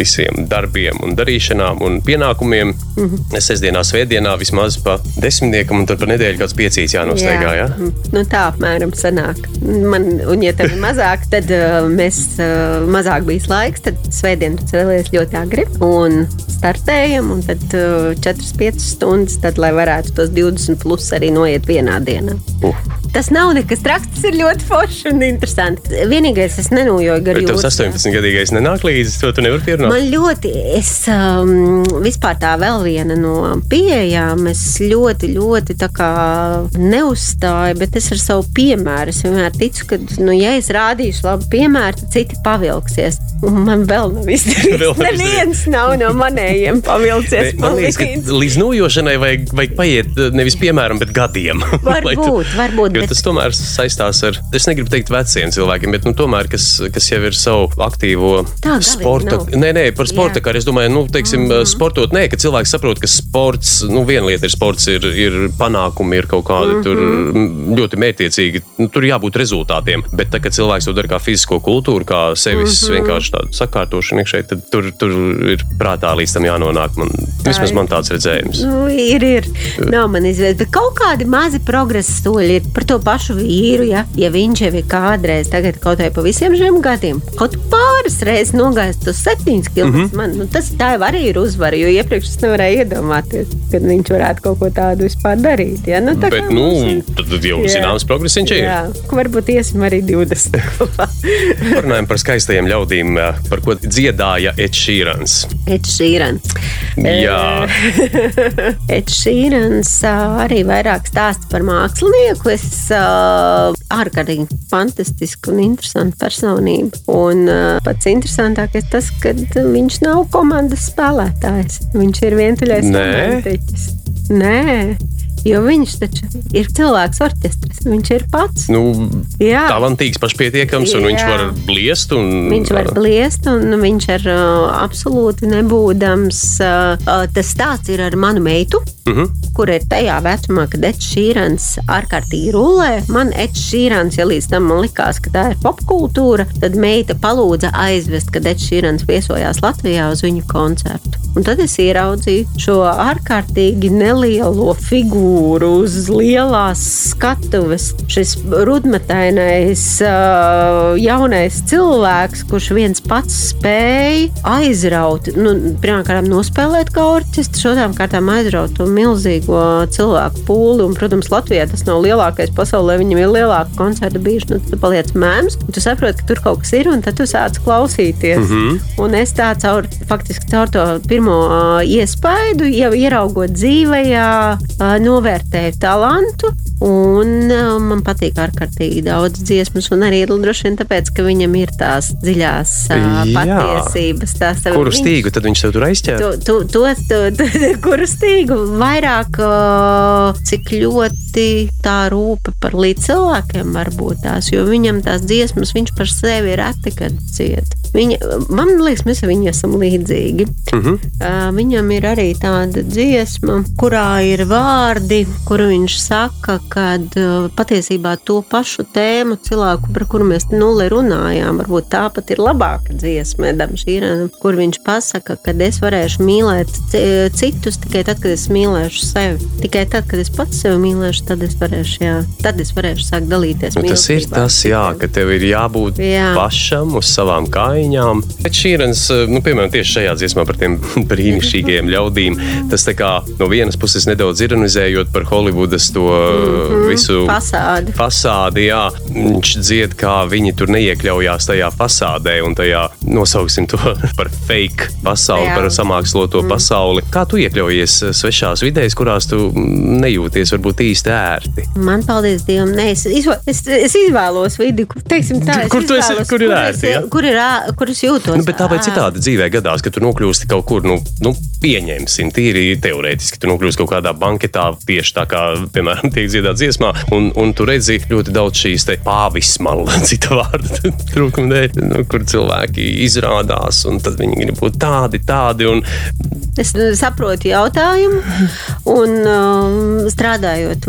visiem darbiem un darīšanām un pienākumiem. Mm -hmm. Sestdienā, svētdienā vismaz pa desmitniekam, un tad pa nedēļu kāds piecīs jānostaigā. Jā. Ja? Nu, tā apmēram sanāk. Man, un, ja tev ir mazāk, tad uh, mēs uh, mazāk bijis laiks, tad svētdien tu cēlies ļoti agri un startējam, un tad uh, 4-5 stundas, tad, lai varētu tos 20 plus arī noiet vienā dienā. Uh. Tas nav nekas traks, tas ir ļoti forši un interesanti. Vienīgais, es nenojoju gar jūtas. Tas 18 gadīgais nenāk līdzi, to tu nevari pierunāt. Man ļoti, es um, vispār tā vēl viena no pieejām, es ļoti, ļoti tā kā neuzstāju, bet es ar savu piemēru, es vienmēr ticu, ka, nu, ja es rādīšu labu piemēru, tad citi pavilksies. Un man vēl nav izdarīts. Neviens nav no manējiem pavilcies. Man liekas, ka līdz nojošanai vajag, vajag paiet nevis piemēram, bet gadiem. Varbūt, varbūt. Bet... Tas tomēr saistās ar, es negribu teikt veciem cilvēkiem, bet nu, tomēr, kas, kas jau ir savu aktīvo Tā, sporta. Nē, nē, par sporta karu es domāju, nu, teiksim, mm -hmm. sportot, nē, ka cilvēks saprot, ka sports, nu, viena lieta ir sports, ir, ir panākumi, ir kaut kādi mm -hmm. tur ļoti mērķiecīgi, nu, tur jābūt rezultātiem. Bet tā, kad cilvēks to dara kā fizisko kultūru, kā sevis mm -hmm. vienkārši tādu sakārtošanu iekšēji, tad tur, tur ir prātā līdz tam jānonāk. Man, Tā vismaz man tāds redzējums. Nu, ir, ir. Nav man izvēle, bet kaut kādi mazi progresa soļi ir par to pašu vīru. Ja, ja viņš jau ir kādreiz, tagad kaut vai pa visiem šiem gadiem, kaut pāris reizes nogājis tos septiņus km, mm -hmm. man nu, tas tā jau arī ir uzvara, jo iepriekš es nevarēju iedomāties, kad viņš varētu kaut ko tādu vispār darīt. Ja? Nu, bet, nu, ir... tad jau jā. zināms progress viņš ir. Jā, varbūt iesim arī 20. Runājam par skaistajiem ļaudīm par ko dziedāja Edžīrans. Edžīrans. Jā, Edžīrans arī vairāk stāsta par mākslinieku. Es ārkārtīgi fantastiska un interesanta personība. Un pats interesantākais tas, ka viņš nav komandas spēlētājs. Viņš ir vientuļais romantiķis. Nē, Jo viņš taču ir cilvēks orķestris. Viņš ir pats. Nu, jā, talantīgs, pašpietiekams, un jā. viņš var bliest. Un, viņš var bliest, un viņš ir uh, absolūti nebūdams. Uh, tas stāsts ir ar manu meitu. Uh mhm. -huh. Kur ir tajā vecumā, kad Eds Šīrans ārkārtīgi rulē. Man Eds Šīrans, ja līdz tam man likās, ka tā ir popkultūra, tad meita palūdza aizvest, kad Eds Šīrans viesojās Latvijā uz viņu koncertu. Un tad es ieraudzīju šo ārkārtīgi nelielo figūru uz lielās skatuves. Šis rudmetainais jaunais cilvēks, kurš viens pats spēja aizraut, nu, pirmkārt, nospēlēt kā orķestris, otrām kārtām aizraut to milzīgo cilvēku pūli. Un, protams, Latvijā tas nav lielākais pasaulē, viņam ir lielāka koncerta bijuši. Nu, tu paliec mēms, un tu saproti, ka tur kaut kas ir, un tad tu sāc klausīties. Mm -hmm. Un es tā caur, faktiski caur to pirmo uh, iespaidu, jau ieraugot dzīvē, novērtēju talantu. Un uh, man patīk ārkārtīgi daudz dziesmas, un arī droši vien tāpēc, ka viņam ir tās dziļās uh, patiesības. Tās, kuru stīgu viņš, tad viņš tev tur aizķēra? To, to, to, to, kuru stīgu vairāk, uh, cik ļoti tā rūpe par līdz cilvēkiem var būt tās, jo viņam tās dziesmas, viņš par sevi ir reti, kad ciet. Viņa, man liekas, mēs viņam esam līdzīgi. Uh -huh. uh, viņam ir arī tāda dziesma, kurā ir vārdi, kuru viņš saka, kad uh, patiesībā to pašu tēmu cilvēku, par kuru mēs nulli runājām, varbūt tā pat ir labāka dziesma, Šīrenam, kur viņš pasaka, ka es varēšu mīlēt citus tikai tad, kad es mīlēšu sevi. Tikai tad, kad es pats sevi mīlēšu, tad es varēšu, jā, tad es varēšu sākt dalīties. Nu, tas ir tas, jā, ka tev ir jābūt jā. pašam uz savām kājām. Bet Šīrens, eh, nu, piemēram, tieši šajā dziesmā par tiem brīnišķīgiem ļaudīm, tas kā, no vienas puses nedaudz ironizējot par Holivudas to mm -hmm. visu fasādi. fasādi jā, viņš dzied, kā viņi tur neiekļaujās tajā fasādē un tajā nosauksim to par fake pasauli, jā. par samāksloto mm. pasauli. Kā tu iekļaujies eh, svešās vidēs, kurās tu nejūties varbūt īsti ērti? Man, paldies Dievam, ne, es, es, es izvēlos vidi, kur, teiksim, tā, kur, tu esi, kur ir ērti? Ja? Kur ir, kur es jūtos. Nu, bet tāpēc citādi dzīvē gadās, ka tu nokļūsti kaut kur, nu, nu pieņemsim, tīri teorētiski, tu nokļūsti kaut kādā banketā, tieši tā kā, piemēram, tiek dziedāts dziesmā, un, un tu redzi ļoti daudz šīs te pāvismalu, cita vārda trūkuma dēļ, nu, kur cilvēki izrādās, un tad viņi grib būt tādi, tādi. Un... Es saprotu jautājumu, un um, strādājot,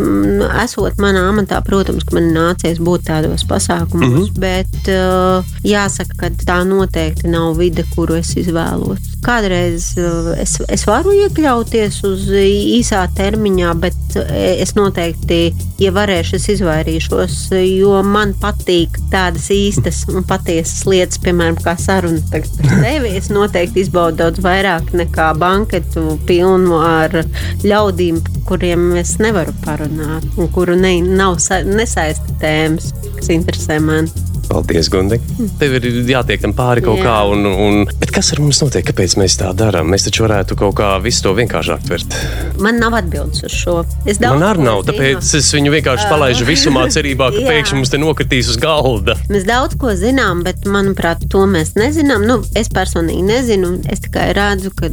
esot manā amatā, protams, man nācies būt tādos pasākumos, mm -hmm. bet uh, jāsaka, ka tā noteikti nav vide, kuru es izvēlos. Kādreiz uh, es, es varu iekļauties uz īsā termiņā, bet uh, es noteikti, ja varēšu, es izvairīšos, jo man patīk tādas īstas un patiesas lietas, piemēram, kā saruna par tevi. Es noteikti izbaudu daudz vairāk nekā banketu pilnu ar ļaudīm, kuriem es nevaru parunāt un kuru ne, nav nesaista tēmas, kas interesē mani. Paldies, Gundi. Tev ir jātiek tam pāri kaut Jā. kā. Un, un, bet kas ar mums notiek? Kāpēc mēs tā darām? Mēs taču varētu kaut kā visu to vienkāršāk tvert. Man nav atbildes uz šo. Man arī nav. Tāpēc zinu. es viņu vienkārši palaidu visumā, cerībā, ka pēkšņi mums te nokritīs uz galda. Mēs daudz ko zinām, bet manuprāt, to mēs nezinām. Nu, es personīgi nezinu. Es tikai redzu, ka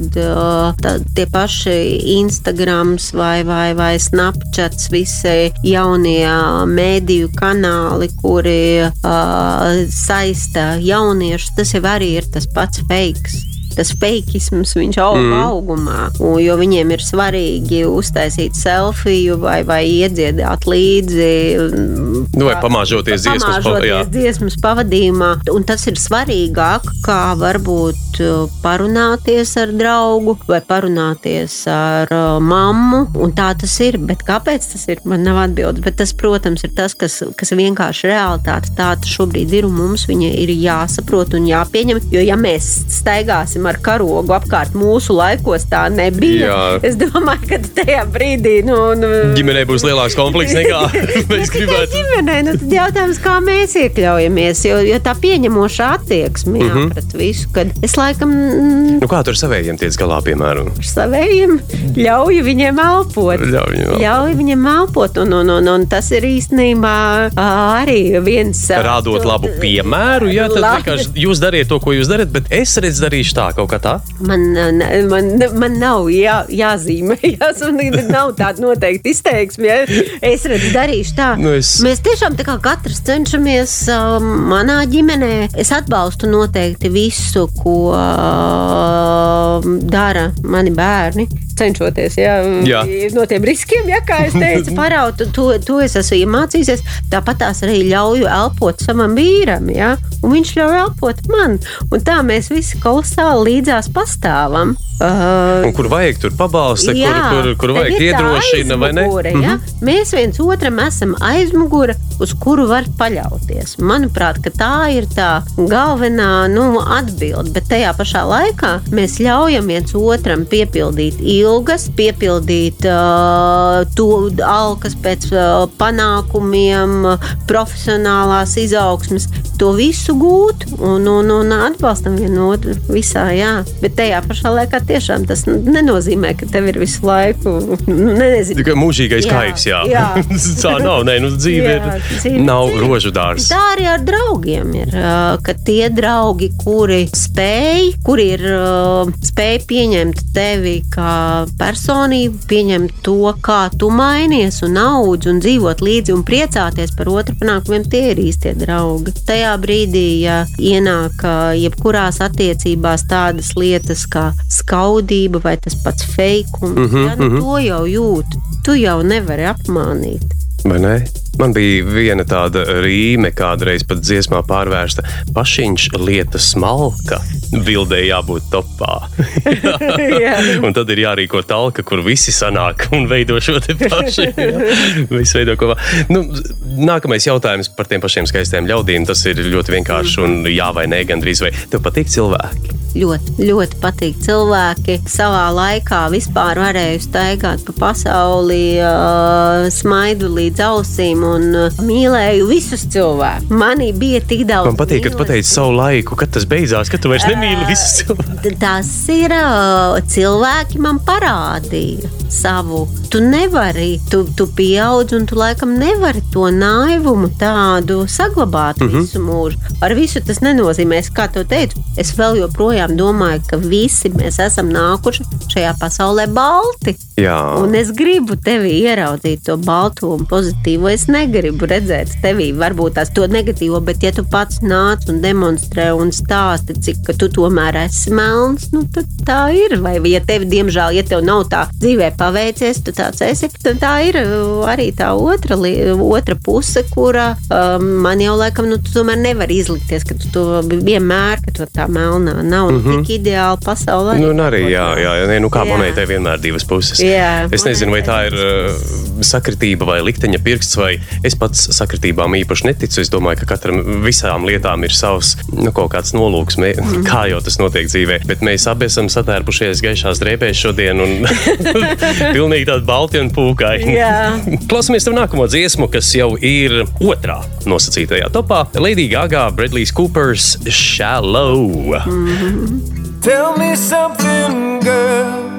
tā, tie paši Instagrams vai, vai, vai Snapchats, visi jaunie mēdīju kanāli, kuri uh, saista jauniešus, tas jau arī ir tas pats fake tas feikisms, aug mm. augumā. Un, jo viņiem ir svarīgi uztaisīt selfiju vai, vai iedziedāt līdzi. Nu, vai pamāžoties, pamāžoties dziesmas, dziesmas pavadījumā. Un tas ir svarīgāk, kā varbūt parunāties ar draugu vai parunāties ar uh, mammu. Un tā tas ir. Bet kāpēc tas ir? Man nav atbildes. Bet tas, protams, ir tas, kas, kas vienkārši realitāte tāda šobrīd ir un mums viņa ir jāsaprot un jāpieņem. Jo ja mēs staigāsim ar karogu apkārt mūsu laikos tā nebija. Jā. Es domāju, ka tajā brīdī nu, nu, ģimenei būs lielāks konflikts nekā mēs gribētu. Ģimenei, nu, tad jautājums, kā mēs iekļaujamies, jo, jo tā pieņemoša attieksme mm -hmm. pret visu, kad es laikam. Nu, kā tur savējiem tiec galā, piemēram? Ar savējiem ļauju viņiem elpot. Ļauj viņiem elpot. Ļauj viņiem elpot un, un, un, un tas ir īstenībā arī viens. Rādot labu piemēru, jā, tad vienkārši jūs dariet to, ko jūs darat, bet es redzu, darīšu tā kaut kā tā? Man, man, man nav jā, jāzīmē, jās, man nav tāda noteikti izteiksme. Ja? Es redzu, darīšu tā. Nu es... Mēs tiešām tā kā katrs cenšamies um, manā ģimenē. Es atbalstu noteikti visu, ko dara mani bērni. Cenšoties jā, Jā. no tiem riskiem, ja, kā es teicu, paraut, un to, to es esmu iemācījies. Tāpat tās arī ļauju elpot savam vīram, ja, un viņš ļauj elpot man. Un tā mēs visi kolosāli līdzās pastāvam. Uh, Un kur vajag, tur pabalsta, kur, kur, kur tev vajag iedrošina, vai ne? ja? Mēs viens otram esam aizmugure, uz kuru var paļauties. Manuprāt, ka tā ir tā galvenā nu, atbilde. Bet tajā pašā laikā mēs ļaujam viens otram piepildīt ilgas, piepildīt uh, to alkas pēc uh, panākumiem, uh, profesionālās izaugsmes, to visu gūt un, un, un atbalstam vienu otru visā. Jā. Bet tajā pašā laikā tiešām tas nenozīmē, ka tev ir visu laiku nu, nezinu, Tikai mūžīgais Jā, kaifs, jā. jā. tā nav, nē, nu dzīve Jā, ir. dzīve- Nav dzīve. rožu dārzs. Tā arī ar draugiem ir. ā, Ka tie draugi, kuri spēj, kuri ir ā, spēj pieņemt tevi kā personību, pieņemt to, kā tu mainies un audz un dzīvot līdzi un priecāties par otru panākumiem, tie ir īstie draugi. Tajā brīdī, ja ienāk jebkurās attiecībās tādas lietas kā skaudība vai tas pats feikums, mm -hmm, ja, nu, to jau jūt. Tu jau nevari apmānīt. Vai ne? Man bija viena tāda rīme, kādreiz pat dziesmā pārvērsta. Pašiņš lieta smalka, bildē jābūt topā. Un tad ir jārīko talka, kur visi sanāk un veido šo te pašu. Visi veido kopā. Nu, nākamais jautājums par tiem pašiem skaistiem ļaudīm. Tas ir ļoti vienkārši un jā vai nē, gandrīz vai. Tev patīk cilvēki? ļoti, ļoti patīk cilvēki. Savā laikā vispār varēju staigāt pa pasauli, uh, smaidu līdz ausīm un uh, mīlēju visus cilvēkus. Manī bija tik daudz. Man patīk, ka tu pateici savu laiku, kad tas beidzās, kad tu vairs nemīli visus cilvēkus. Tas ir uh, cilvēki man parādīja savu. Tu nevari, tu, tu pieaudz, un tu laikam nevari to naivumu tādu saglabāt mm Mhm. -hmm. visu mūžu. Ar visu tas nenozīmē, es, kā tu teici, es vēl joprojām domāju, ka visi mēs esam nākuši šajā pasaulē balti. Jā. Un es gribu tevi ieraudzīt to balto un pozitīvo. Es negribu redzēt tevi, varbūt tās to negatīvo, bet ja tu pats nāc un demonstrē un stāsti, cik tu tomēr esi melns, nu tad tā ir. Vai ja tev, diemžēl, ja tev nav tā dzīvē paveicies, tu tāds esi, tad tā ir uh, arī tā otra, otra puse, kura um, man jau laikam, nu tu tomēr nevar izlikties, ka tu to vienmēr, ka tu tā melnā nav mm -hmm. tik ideāla pasaulē. Mhm. Nu, un arī, jā, jā, jā, nu, kā Jā. monētai vienmēr divas puses. Jā, es nezinu, vai tā ir uh, sakritība vai likteņa pirksts, vai es pats sakritībām īpaši neticu. Es domāju, ka katram visām lietām ir savs nu, kaut kāds nolūks, mē, Mhm. kā jau tas notiek dzīvē. Bet mēs abi esam satērpušies gaišās drēbēs šodien un pilnīgi tādi balti un pūkaini. Jā. Klausamies tam nākamo dziesmu, kas jau ir otrā nosacītajā topā. Lady Gaga, Bradley's Coopers, Shallow. Tell me something, girl.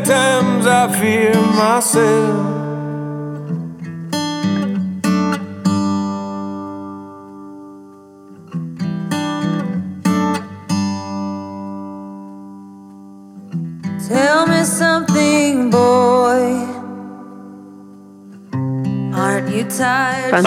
Times, I fear myself.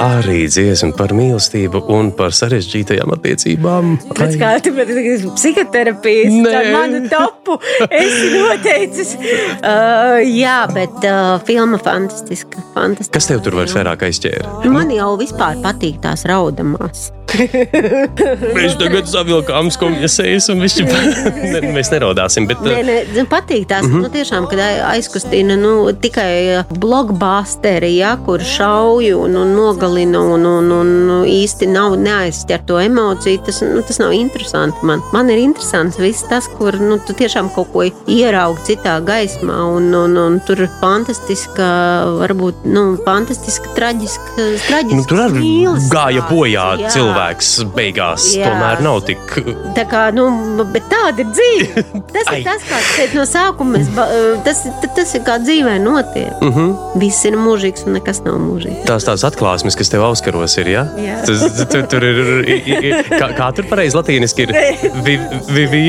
Arī dziesma par mīlestību un par sarežģītajām attiecībām. Pēc kā tu esi psihoterapijas, manu topu esi noteicis. Uh, jā, bet uh, filma fantastiska. fantastiska. Kas tev tur vairs vairāk aizķēra? Man jau vispār patīk tās raudamās. Mēs tagad savilkām skumjas sejas un viņš ne, mēs neraudāsim. Bet, Nē, nē, zin, patīk tās mm -hmm. nu, tiešām, kad ai- aizkustina nu, tikai blockbusteri, ja, kur šauj grauj un, un nogalina un, un, un īsti nav neaizķer to emociju, tas, nu, tas nav interesanti man. Man ir interesants viss tas, kur nu, tu tiešām kaut ko ieraugi citā gaismā un, un, un tur fantastiska, varbūt, nu, fantastiska, traģiska, traģiska Nu, tur arī gāja bojā jā. cilvēks beigās. Jā. Tomēr nav tik. Tā kā, nu, bet tāda ir dzīve. Tas ir tas, kāds šeit no sākuma mēs, tas, tas, tas ir kā dzīvē notiek. Uh -huh. Viss ir mūžīgs un nekas nav mūžīgs. Tās tās atklāsmes, kas tev auskaros, ir. Ja? Jā. Tas, tur, tur ir. Kā, kā tur pareizi latīniski ir? Vi, vi, vi,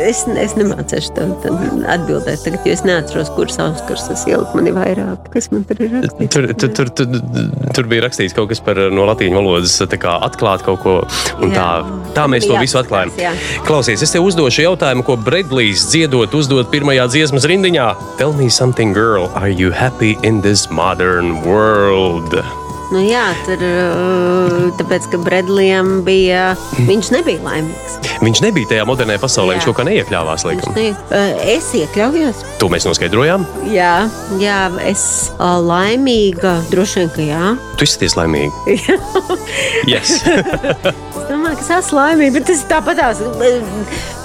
Es, es nemācīšu tad atbildēt, tagad, jo es neatceros, kuras auskars tas ielikt. Man ir vairāk, kas man tur ir rakstīts. Tur, tur, tur, tur, tur bija rakstīts kaut kas par no latīņu valodas, kā atklāt kaut ko. Tā, tā mēs to visu atklājam. Klausies, es tev uzdošu jautājumu, ko Bredlijs dziedot, uzdot pirmajā dziesmas rindiņā. Tell me something, girl, are you happy in this modern world? Да. Nu, jā, tur uh, tāpēc, ka Bredlijam bija, viņš nebija laimīgs. Viņš nebija tajā modernajā pasaulē, Jā. viņš kaut kā neiekļāvās. Ne, uh, es iekļaujos. To mēs noskaidrojām. Jā, jā es uh, laimīga, droši vien, ka jā. Tu izskaties laimīgi. yes. Es domāju, ka es esmu laimīga, bet tas ir tāpatās.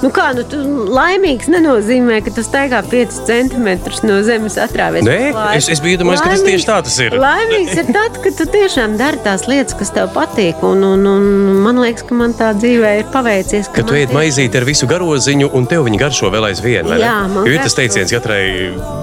Nu kā, nu, tu laimīgs nenozīmē, ka tu staigā 5 centimetrus no zemes atrāvies. Nē, es, es biju iedomājies, ka tas tieši tā tas ir. Laimīgs ir tad, kad tu tiešām dari tās lietas, kas tev patīk. Un, un, un man liekas, ka man tā dzīvē ir paveicies. Kad tu man ēd tieši- maizīti ar visu garoziņu, un tev viņa garšo vēl aizvien. Jā, man ir tas teiciens, katrai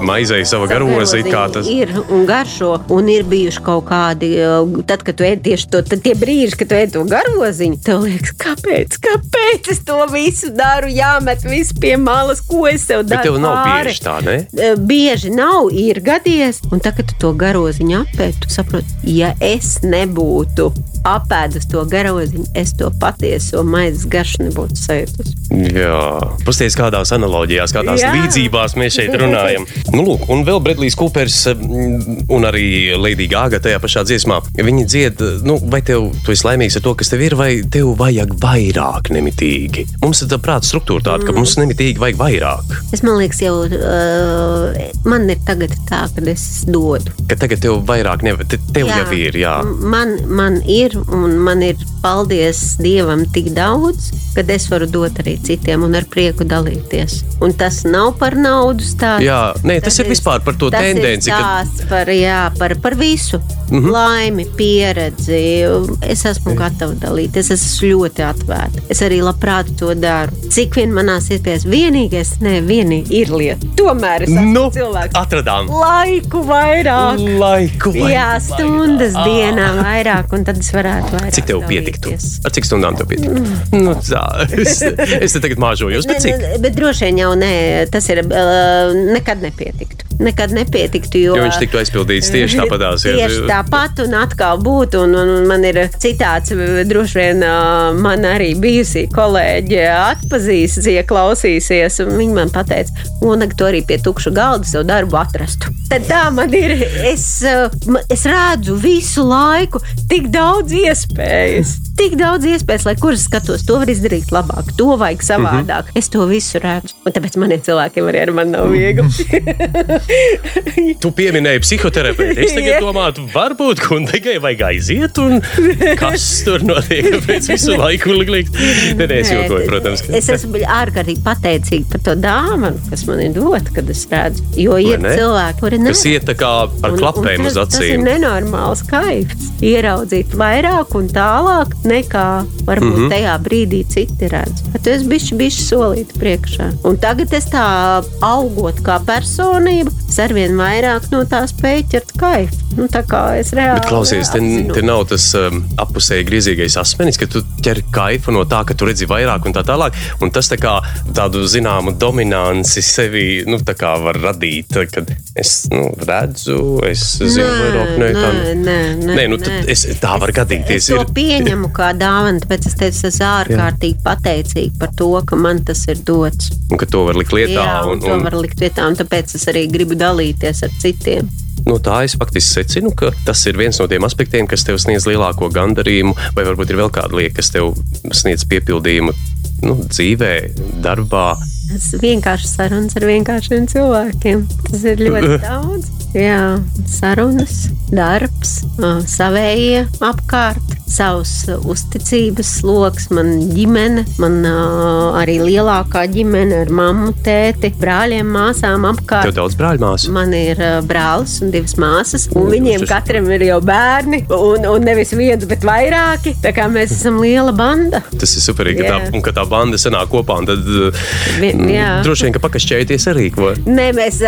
maizei sava garozi. Tas ir un garšo, un ir bijuši kaut kādi, uh, tad, kad tu ēd tieši to, tie brīži, kad tu ēd to garoziņu, tev liekas, kāpēc, kāpēc es to visu daru, jāmet viss pie malas, ko es sev Bet daru. tev nav pāri. bieži tā, ne? Eh, Bieži nav, ir gadies, un tagad, kad tu to garoziņu apēdi, tu saproti, ja es nebūtu apēdus to garoziņu, es to patieso maizes garšu nebūtu sajūtus. Jā, pasties kādās analoģijās, kādās Jā. līdzībās mēs šeit runājam. Nu, lūk, un vēl Bredlijs Kupers mm, un arī Lady Gaga tajā pašā dziesmā. Viņi dzied, nu, vai tev tu esi laimīgs ar to, kas tev ir, vai tev vajag vairāk nemitīgi? Mums ir tā prāta struktūra tāda, ka mums nemitīgi vajag vairāk. Es man liekas, jau uh, man ir tagad tā, ka es dodu. Ka tagad tev vairāk te- tev Jā. jau ir, jā. Man, man ir, un man ir, paldies Dievam, tik daudz, ka es varu dot arī citiem un ar prieku dalīties. Un tas nav par naudu stāsts. Jā, nē, tas ir vispār par to tas tendenci, Ir ka- par, jā, par, par visu. Mm. -hmm. Laimi, pieredzi. Es esmu gatava dalīties. Es esmu ļoti atvērta. Es arī labprāt to daru. Cik vien manās iespējas, vienīgais, ne vienīgi ir lieta. Tomēr es esmu Nu, cilvēks. atradām Laiku vairāk. laiku. vai Jā, stundas. Dienā vairāk, un tad es varētu vairāk. Cik tev pietiktu? Ar cik stundām tev pietiktu? Nu, tā, es, es te tagad māžojos, bet cik? Ne, ne, bet droši vien jau nē, tas ir nekad nepietiktu. Nekad nepietiktu, jo, Jo viņš tiktu aizpildīts tieši tāpatās. Tieši tāpat un atkal būtu. Un, un, un man ir citāts, droši vien man arī bijusī kolēģi atpazīs, ieklausīsies. un Viņi man teica, Onaga, tu arī pie tukša galda savu darbu atrastu. Tad tā man ir. Es, es redzu visu laiku tik daudz iespējas. Tik daudz iespējas, lai kuras skatos, to var izdarīt labāk, to vajag savādāk. Mhm. Es to visu redzu. Un tāpēc maniem cilvēkiem arī ar mani nav viegli. Tu pieminēji psihoterapeitu. Es tagad domāju, varbūt kundzei vajag aiziet, un kas tur notiek pēc visu laiku likt. Nē, nē, es jokoju, protams. ka- Es esmu ārkārtīgi pateicīga par to dāvanu, kas man ir dota, kad es redzu. Jo ir cilvēki, kuri Kas iet tā kā ar klapēm uz tas, tas ir acīm. nenormāls kaifs. Ieraudzīt vairāk un tālāk nekā varbūt mm. -hmm. tajā brīdī citi redz. Bet es bišķi, bišķi solīti priekšā. Un tagad es tā augot kā personība, es arvien vairāk no tā spēju ķert kaifu. Nu, tā kā es reāli. Bet klausies, te, te nav tas um, apusēji griezīgais asmenis, ka tu ķer kaifu no tā, ka tu redzi vairāk un tā tālāk. Un tas tā kā tādu zināmu dominanci sevi nu, tā var radīt, kad es nu, redzu, es zinu vairāk. Nē, tā, nē, nē, nē, Nē, nu, tad es, tā var gadīties. Es to pieņemu kā dāvanu, tāpēc es teicu, es esmu ārkārtīgi pateicīga par to, ka man tas ir dots. un ka to var likt lietā. Jā, un, un, to var likt vietā, un tāpēc es arī gribu dalīties ar citiem. No tā es faktiski secinu, ka tas ir viens no tiem aspektiem, kas tev sniedz lielāko gandarījumu, vai varbūt ir vēl kāda lieta, kas tev sniedz piepildījumu nu, dzīvē, darbā. Tas vienkārši sarunas ar vienkāršiem cilvēkiem. Tas ir ļoti daudz. Jā, sarunas, darbs, savējie apkārt, savs uzticības sloks, man ģimene, man arī lielākā ģimene ar mammu, tēti, brāļiem, māsām apkārt. Tev daudz brāļu māsu? Man ir brālis un divas māsas, un viņiem katram ir jau bērni, un, un nevis viens, bet vairāki. Tā kā mēs esam liela banda. Tas ir superīgi, ka, tā, ka tā banda sanāk kopā, un tad Vien, jā. droši vien, ka pakašķēties arī ko. Nē, mēs,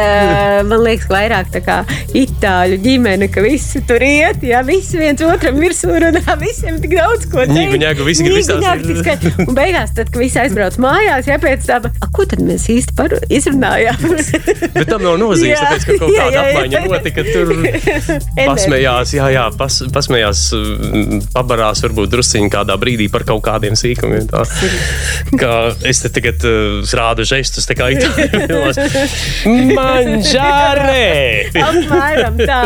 man liekas, vairāk tā kā itāļu ģimene, ka visi tur iet, ja visi viens otram virsū runā, visiem tik daudz ko teikt. Nīguņāku, visi grib izstāstīt. Un beigās, tad, kad visi aizbrauc mājās, ja pēc tam, ko tad mēs īsti par izrunājām? Bet tam nav nozīmes, tāpēc, ka kaut kāda apmaiņa notika tur. pasmējās, jā, jā, pas, pasmējās, mm, pabarās varbūt drusciņi kādā brīdī par kaut kādiem sīkumiem. Tā. Kā es te tagad uh, rādu žestus, tā kā itāļu. Manžārē! Apmēram tā,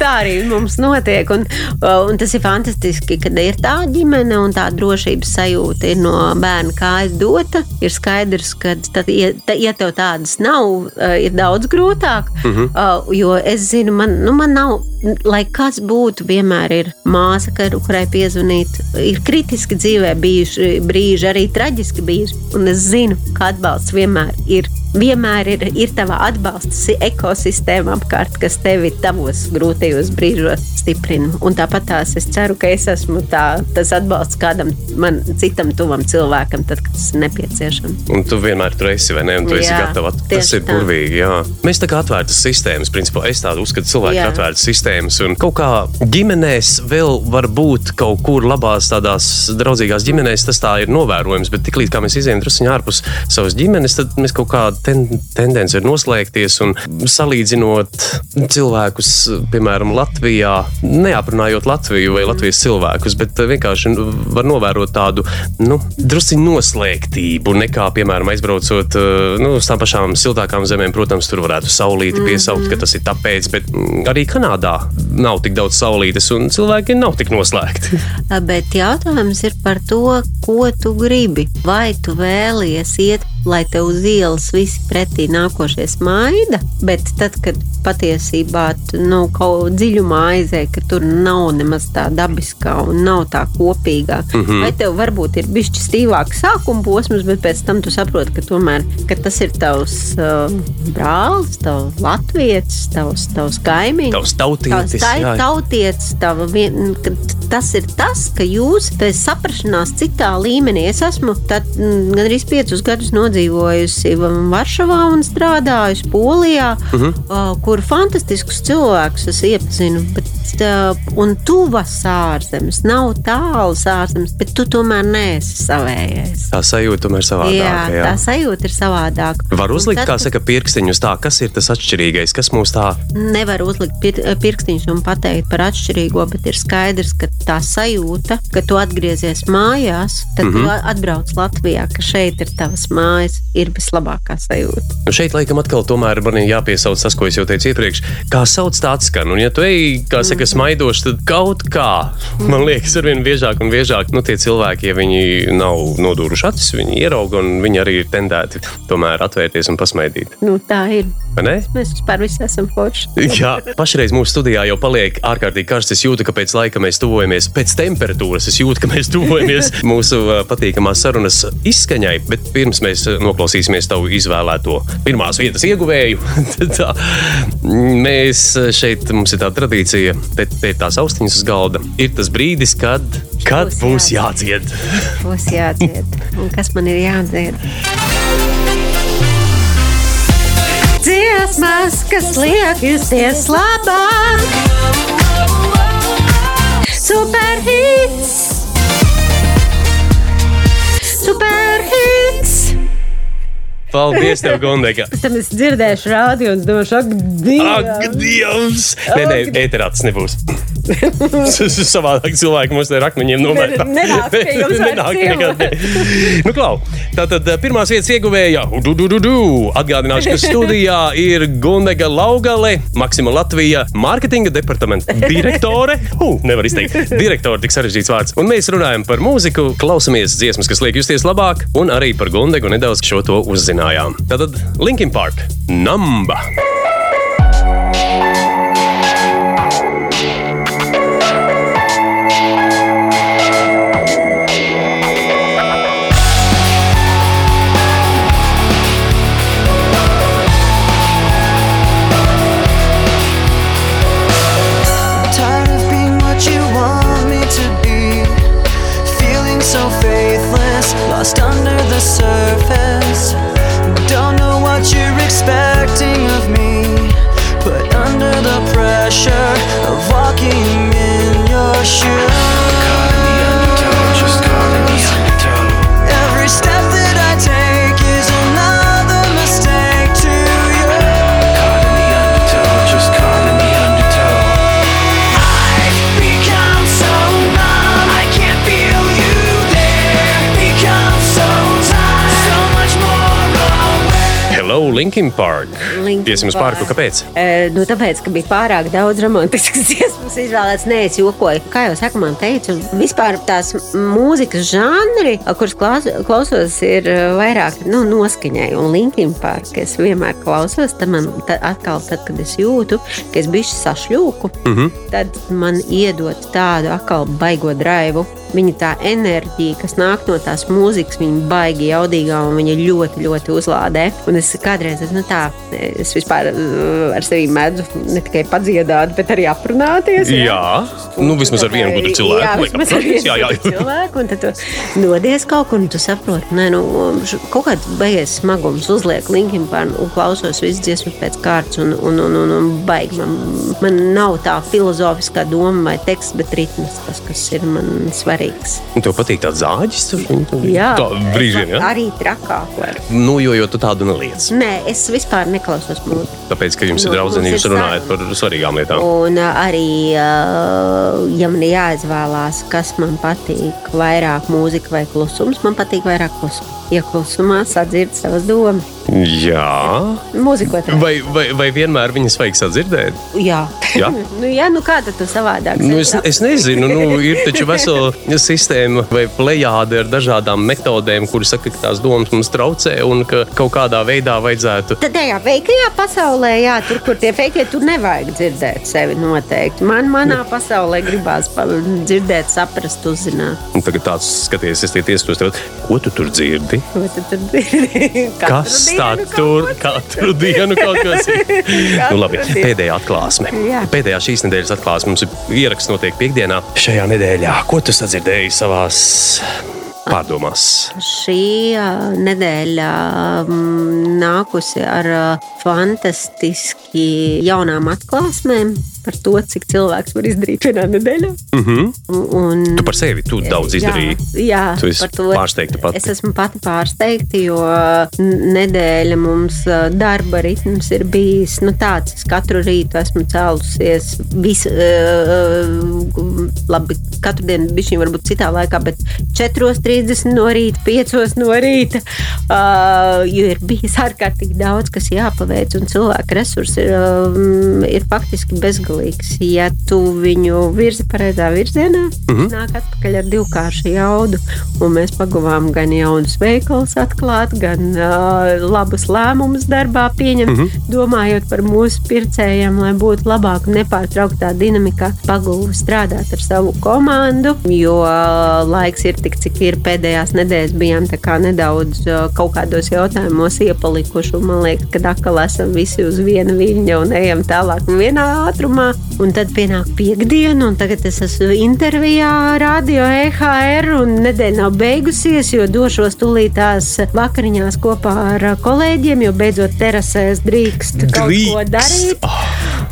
tā arī mums notiek. Un, un tas ir fantastiski, kad ir tā ģimene un tā drošības sajūta ir no bērna kājas dota. Ir skaidrs, ka, tad, ja, ja tev tādas nav, ir daudz grūtāk. Mhm. -huh. Jo es zinu, man, nu, man nav, lai kas būtu, vienmēr ir māsa, kurai piezvanīt. Ir kritiski dzīvē bijuši brīži, arī traģiski bijuši. Un es zinu, ka atbalsts vienmēr ir vienmēr ir, ir tava atbalsta ekosistēma apkārt, kas tevi tavos grūtajos brīžos stiprina. Un tāpat tās es ceru, ka es esmu tā, tas atbalsts kādam man citam tuvam cilvēkam, tad, kad tas ir nepieciešams. Un tu vienmēr tur esi, vai ne? Un tu jā, esi gatava. Tas ir tā. burvīgi, jā. Mēs tā kā atvērtas sistēmas, principā es tādu uzskatu, cilvēki jā. atvērtas sistēmas. Un kaut kā ģimenēs vēl var būt kaut kur labās tādās draudzīgās ģimenēs, tas tā ir novērojams, bet tiklīdz kā mēs izējām druskuļi ārpus savas ģimenes, tad mēs kaut kādā ten, tendence ir noslēgties un salīdzinot cilvēkus, piemēram, Latvijā, neaprunājot Latviju vai Latvijas cilvēkus, bet vienkārši var novērot tādu nu, drusku noslēgtību, nekā, piemēram, aizbraucot nu, uz tām pašām siltākām zemēm. Protams, tur varētu saulīti piesaukt, mm -hmm. ka tas ir tāpēc, bet arī Kanādā nav tik daudz saulītes un cilvēki nav tik noslēgti. Bet jautājums ir par to, ko tu gribi. Vai tu vēlies iet lai tev uz ielas visi pretī nākošie smaida, bet tad, kad patiesībā tu nu, kaut dziļumā aizēji, ka tur nav nemaz tā dabiskā un nav tā kopīgā, mm -hmm. vai tev varbūt ir bijis stīvāks sākuma posms, bet pēc tam tu saproti, ka tomēr ka tas ir tavs uh, brālis, tavs latvietis, tavs, tavs kaimiņš, tavs tautietis. Tavs tautietis tava vien, tas ir tas, ka jūs esat saprašanās citā līmenī. Es esmu tad, mm, gandrīz piecus gadus nodzīvojusi Varšavā un strādājusi Polijā, uh. -huh. kur fantastiskus cilvēkus es iepazinu. Bet, un tuvas ārzemes, nav tāls ārzemes, bet tu tomēr neesi savējais. Tā sajūta tomēr ir savādāka. Jā, jā, tā sajūta ir savādāka. Var uzlikt, tad, kā saka, pirkstiņus tā, kas ir tas atšķirīgais, kas mūs tā? Nevar uzlikt pir pirkstiņus un pateikt par atšķirīgo, bet ir skaidrs, ka tā sajūta, ka tu atgriezies mājās, tad mm -hmm. tu mhm. atbrauc Latvijā, ka šeit ir tavas mājas ir vislabākā sajūta. Nu šeit, laikam, atkal tomēr man jāpiesauc tas, ko es jau teicu iepriekš. Kā sauc tāds skan, un ja tu ej, kā saka, mm. smaidoši, tad kaut kā, man liekas, arvien biežāk un biežāk, nu tie cilvēki, ja viņi nav nodūruši acis, viņi ierauga, un viņi arī ir tendēti tomēr atvērties un pasmaidīt. Nu, tā ir. Mēs vispār visi esam forši. Jā, pašreiz mūsu studijā jau paliek ārkārtīgi karsts. Es jūtu, ka pēc laika mēs tuvojamies, pēc temperatūras es jūtu, ka mēs tuvojamies mūsu patīkamās sarunas izskaņai. Bet pirms mēs noklausīsimies tavu izvēlēto pirmās vietas ieguvēju. tā, mēs šeit, mums ir tā tradīcija, te, te tās austiņas uz galda. Ir tas brīdis, kad, kad būs, būs jādzied. Būs jādzied. Un kas man ir jādzied? Dziesmas, kas liek justies labāk, superhits, superhits. Paldies, tev, Gondeka. Pēc tam es dzirdēšu rādio un domāšu, ak, Dievs! Ak, Dievs! Nē, nē, ēterā tas nebūs. Savādāk cilvēki mums ar akmeņiem nometā. Nenāk pie jums Nenāk nekad, ne. Nu, klau, tātad eh, pirmās vietas ieguvēja. Du, du, du, du. Atgādināšu, ka studijā ir Gunega Laugale, Maksima Latvija, mārketinga departamenta direktore. Uh, nevar izteikt. Direktore, tik sarežģīts vārds. Un mēs runājam par mūziku, klausamies dziesmas, kas liek justies labāk, un arī par Gundegu nedaudz šo to uzzinājām. Tātad Linkin Park, Namba. Linkin Park. Linkin Iesim uz Park. parku, kāpēc? E, nu, tāpēc, ka bija pārāk daudz romantiskas dziesmas izvēlēts, nē, es jokoju. Kā jau saka, man teica, vispār tās mūzikas žanri, kuras klaus, klausos, ir vairāk nu, noskaņai. Un Linkin Park es vienmēr klausos, tad man tad atkal, tad, kad es jūtu, ka es bišķi sašļūku, mm. -hmm. tad man iedod tādu atkal baigo draivu. Viņa tā enerģija, kas nāk no tās mūzikas, viņa baigi jaudīgā un viņa ļoti, ļoti uzlādē. Un es kādreiz, nu tā, es vispār uh, ar sevi mēdzu ne tikai padziedāt, bet arī aprunāties. Jā, nu vismaz ar vienu gudru cilvēku. Jā, vismaz ar vienu jā, jā. cilvēku. Un tad tu dodies kaut kur, un tu saproti, ka nu, kaut kāds beigas smagums uzliek linkim pār un klausos visas dziesmas pēc kārtas. Un, un, un, un, un baigi man, man nav tā filozofiskā doma vai teksts, bet ritms, tas, kas ir man svarīgs. Un tev patīk tāds zāģis? Jā, tā brīžiem, jā. arī trakāk varu. Nu, jo, jo tu tādu neliec. Nē, es vispār neklausos mūziku. Tāpēc, ka jums ir Nu, draudzene, jūs ir runājat par svarīgām lietām. Un ā, arī, ā, ja man ir jāizvēlās, kas man patīk, vairāk mūzika vai klusums, man patīk vairāk klusums. Ja klusumā sadzird savas domas, Jā. mūzikot. Vai, vai, vai vienmēr viņas vajag sadzirdēt? Jā, Jā? nu, jā nu kā tad tu savādāk? Nu, es, es nezinu, nu, ir taču vesela sistēma vai plējāde ar dažādām metodēm, kuras saka, ka tās domas mums traucē un ka kaut kādā veidā vajadzētu. Tad tajā veikajā pasaulē, jā, tur, kur tie feikie, tur nevajag dzirdēt sevi noteikti. Man, manā pasaulē gribās dzirdēt, saprast, uzzināt. Un tagad tāds skaties, es tie ieskos tev, ko tu tur dzirdi? Ko tu tur dzirdi? Kas tā ko katru dienu kaut kas ir? nu, labi, pēdējā atklāsme. Jā. Pēdējā šīs nedēļas atklāsme mums ir ieraksts notiek piekdienā. Šajā nedēļā, ko tu sadzirdēji savās pārdomās? Šī nedēļa nākusi ar fantastiski jaunām atklāsmēm par to, cik cilvēks var izdarīt vienā nedēļā. Mm -hmm. Un, Tu par sevi tu daudz izdarīji. Jā, jā Tu esi par to pārsteigta pati. Es esmu pati pārsteigta, jo nedēļa mums darba ritms ir bijis nu, tāds. Es katru rītu esmu cēlusies. Visu, uh, labi, katru dienu bija šī varbūt citā laikā, bet 4.30 no rīta, 5.00 no rīta. Uh, jo ir bijis ārkārtīgi daudz, kas jāpaveic, un cilvēka resursi ir, um, ir faktiski bezgalīgs. Ja tu viņu virzi pareizā virzienā, mm -hmm. nāk atpakaļ ar divkāršu jaudu. Un mēs pagavām gan jaunus veikalus atklāt, gan uh, labus lēmumus darbā pieņemt, mm -hmm. domājot par mūsu pircējiem, lai būtu labāk nepārtrauktā dinamikā pagūvu strādāt ar savu komandu. Jo uh, laiks ir tik, cik ir pēdējās nedēļas, bijām nedaudz uh, kaut kādos jautājumos iepalikuši. Man liekas, ka atkal esam visi uz viena viļņa un ejam tālāk vienā ātrumā. Un tad pienāk piekdiena, un tagad es esmu intervijā Radio EHR, un nedēļa nav beigusies, jo došos tūlītās vakariņās kopā ar kolēģiem, jo beidzot terasēs drīkst kaut ko Drīkst. darīt.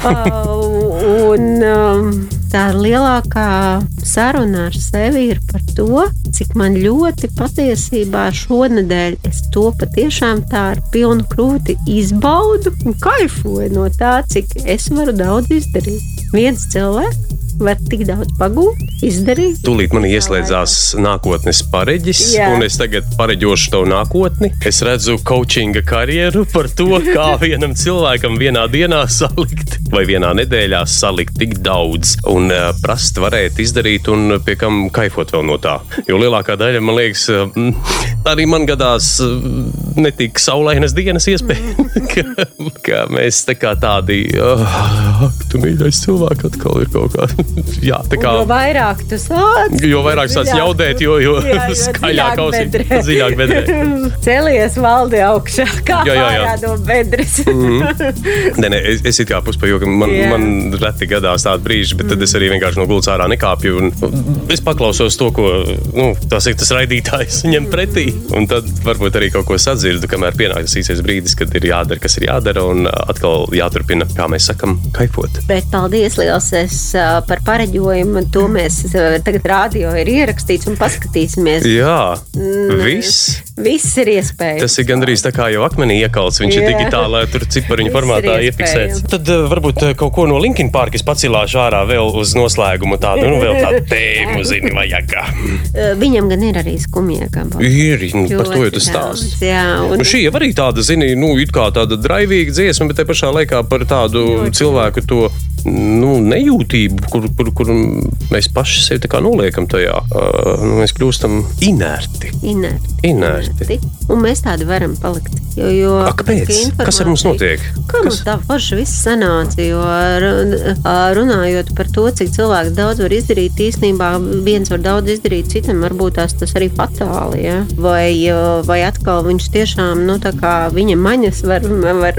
Uh, un um, tā lielākā saruna ar sevi ir par to, cik man ļoti patiesībā šonadēļ es to patiešām tā ar pilnu krūti izbaudu un kaifoju no tā, cik es varu daudz izdarīt. Viens cilvēks var tik daudz pagūt, izdarīt. Tūlīt man ieslēdzās nākotnes pareģis, Jā. un es tagad pareģošu to nākotni. Es redzu coachinga karjeru par to, kā vienam cilvēkam vienā dienā salikt vai vienā nedēļā salikt tik daudz un uh, prast varēt izdarīt un pie kam kaifot vēl no tā. Jo lielākā daļa, man liekas, uh, arī man gadās uh, netik saulainas dienas iespēja, ka, ka mēs tā kā tādi, uh, tu mīļais cilvēks atkal ir kaut kā. Jā, tā kā. Jo vairāk tu sāc, Jo vairāk sāc tu- jo, jo Jā, jo skaļāk dziļāk ausī, bedrē. dziļāk bedrē. Celies valdi augšā, kā Jā, jā, jā. no bedres. Nē, nē, es, es it kā puspajūgu, man, Jā. man reti gadās tādi brīži, bet tad es arī vienkārši no gultas ārā nekāpju. Un es paklausos to, ko nu, tas, ir tas raidītājs ņem pretī. Un tad varbūt arī kaut ko sadzirdu, kamēr pienāk tas īsais brīdis, kad ir jādara, kas ir jādara, un atkal jāturpina, kā mēs sakam, kaifot. Bet paldies liels es, ā, par pareģojumu. To mēs ā, tagad rādio ir ierakstīts un paskatīsimies. Jā, viss. Viss ir iespējams. Tas ir gandrīz tā kā jau akmenī iekalts. Viņš ir Jā. digitālā, tur cipariņu formātā ir iefiksēts. Tad uh, varbūt uh, kaut ko no Linkin Park es pacilāšu ārā vēl uz noslēgumu. Tādu, nu, vēl tādu tēmu, zini, vajag. Viņam gan ir arī skumja gabala. Ir, nu, par to Ļoti tas stāsts. Jā, un Nu, šī jau arī tāda, zini, nu, it kā tāda draivīga dziesma, bet te pašā laikā par tādu Ļoti. cilvēku to nu, nejūtību, kur, kur, kur mēs paši sevi noliekam tajā. Uh, nu, mēs kļūstam inerti. inerti. Inerti. Un mēs tādi varam palikt. Jo, jo, A, kāpēc? ka Kas ar mums notiek? Kā mums tā forša viss sanāca? Jo runājot par to, cik cilvēks daudz var izdarīt, īstenībā viens var daudz izdarīt, citam varbūt tās tas arī fatāli. Ja? Vai, vai atkal viņš tiešām, nu, tā kā viņa maņas var, var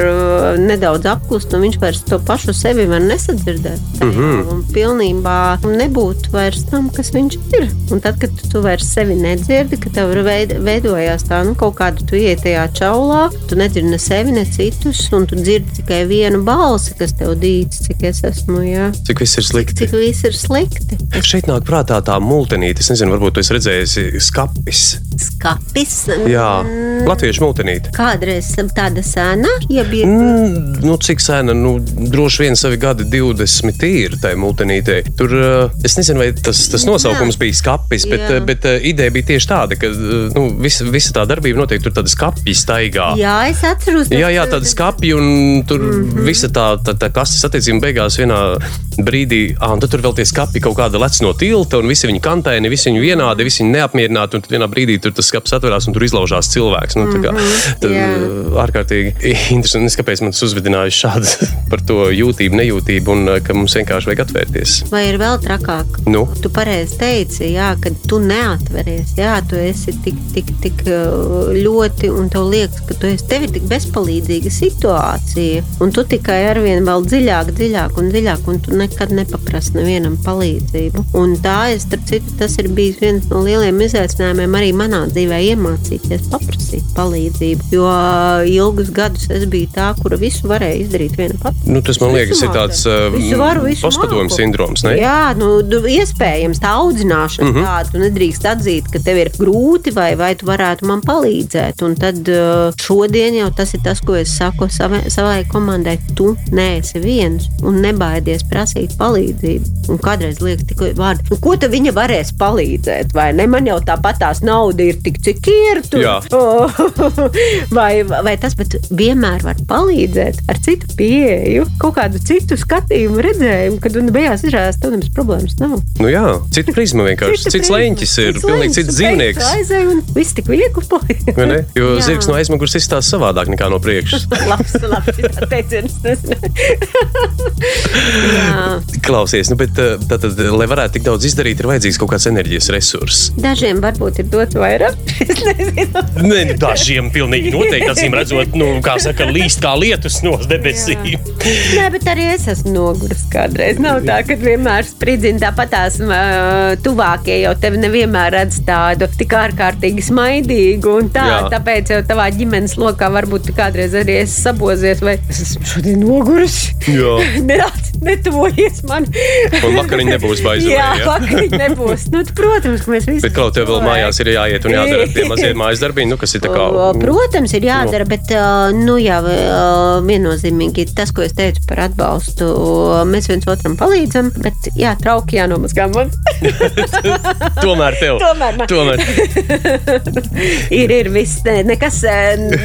nedaudz apklust, un viņš vairs to pašu sevi var nesadzirdēt. Mm. -hmm. Pilnībā nebūt vairs tam, kas viņš ir. Un tad, kad tu vairs sevi nedzirdi, ka tev veid, veidojās tā, nu, kaut kāda tu iet tajā čaulā, tu nedzirdi ne sevi, ne citus, un tu dzirdi tikai vienu balsi, kas tev dīc, cik es esmu, jā. Cik viss ir slikti? Cik viss ir slikti. Šeit nāk prātā tā multenīte. Es nezinu, varbūt jūs redzējāt, skapis. Skapis. Jā, Mm, latviešu multenīte. Kādreiz tāda sēna. Mm, nu, cik sena? Nu, droši vien savi gadi 20 ir tajā multenītē. Tur uh, es nezinu, vai tas, tas nosaukums Jā. bija skapis, bet, Jā. uh, bet uh, ideja bija tieši tāda, ka nu, visa, visa tā darbība notiek tur tāda skapja staigā. Jā, es atceros. Jā, jā, tāda skāpja, un tur mm -hmm. visa tā, tā, tā kastes attiecībā beigās vienā brīdī, ah, un tur vēl tie skāpji kaut kāda lec no tilta, un visi viņi kantaini, visi viņi vienādi, visi viņi neapmierināti, un vienā brīdī tur tas skāpis atverās, un tur izlaužās cilvēks. Nu, tā kā, tad, jā. uh, ārkārtīgi interesanti, es kāpēc man tas uzvedināja šādi par to jūtību, nejūtību, un ka mums vienkārši vajag atvērties. Vai ir vēl trakāk? Nu, Tu pareizi teici, jā, ka tu neatveries. Jā, tu esi tik, tik, tik uh, ļoti, un tev liekas, ka tu esi, tev ir tik bezpalīdzīga situācija. Un tu tikai arvien vēl dziļāk, dziļāk un dziļāk, un tu nekad nepaprasti nevienam palīdzību. Un tā, es, starp citu, tas ir bijis viens no lieliem izaicinājumiem arī manā dzīvē iemācīties paprasīt palīdzību. Jo uh, ilgus gadus es biju tā, kura visu varēja izdarīt viena pati. nu, tas man liekas, ir tāds māku. Visu varu, sindroms. Ne? Jā, nu, du, iespējams, tā audzināšana mm -hmm. tāda. Tu nedrīkst atzīt, ka tev ir grūti, vai, vai tu varētu man palīdzēt. Un tad uh, šodien jau tas ir tas, ko es saku savai, savai komandai. Tu neesi viens un nebaidies prasīt palīdzību. Un kādreiz liekas, tikai vārdi, nu, ko te viņa varēs palīdzēt, vai ne? Man jau tāpat tās nauda ir tik, cik ir. Tur. Jā. vai, vai tas, bet vienmēr var palīdzēt ar citu pieeju, kaut kādu citu skatījumu, redzējumu, kad beigās izrādās, ka tam problēmas nav. Nu, jā, cita prizma vienkārši. Cits leņķis ir pilnīgi cits dzīvnieks. Aizēj un viss tik viegli ne? Jo Jā. zirgs no aizmugures izstāsta savādāk nekā no priekšas. labs, labs, teiciens. Klausies, nu, bet eh, tātad, lai varētu tik daudz izdarīt, ir vajadzīgs kaut kāds enerģijas resurss. Dažiem varbūt ir dots vairāk. Nē, nu, dažiem pilnīgi noteikti, acīm redzot, nu, kā saka, līst kā lietus no debesīm. Nē, bet arī es esmu noguris kādreiz. Nav tā, ka vienmēr spridzina tāpat tās uh, tuvākie jau tevi nevienmēr redz tādu tik ārkārtīgi smaidīgu. un Tā, Jā. tāpēc jau tavā ģimenes lokā varbūt kādreiz arī esi sabozies vai es esmu šodien noguris. Netuvojies man. Un vakariņi nebūs baizojumi, Jā, ja? vakariņi nebūs. Nu, protams, ka mēs visi. Bet kaut tev vēl mājās ir jāiet un jādara tie mazie mājas darbiņi, nu, kas ir tā kā. O, Protams, ir jādara, bet uh, nu, jā, viennozīmīgi tas, ko es teicu par atbalstu mēs viens otram palīdzam, bet jā, trauki jānomazgā man. Tomēr tev. Tomēr man. Tomēr. ir, ir viss, ne, nekas,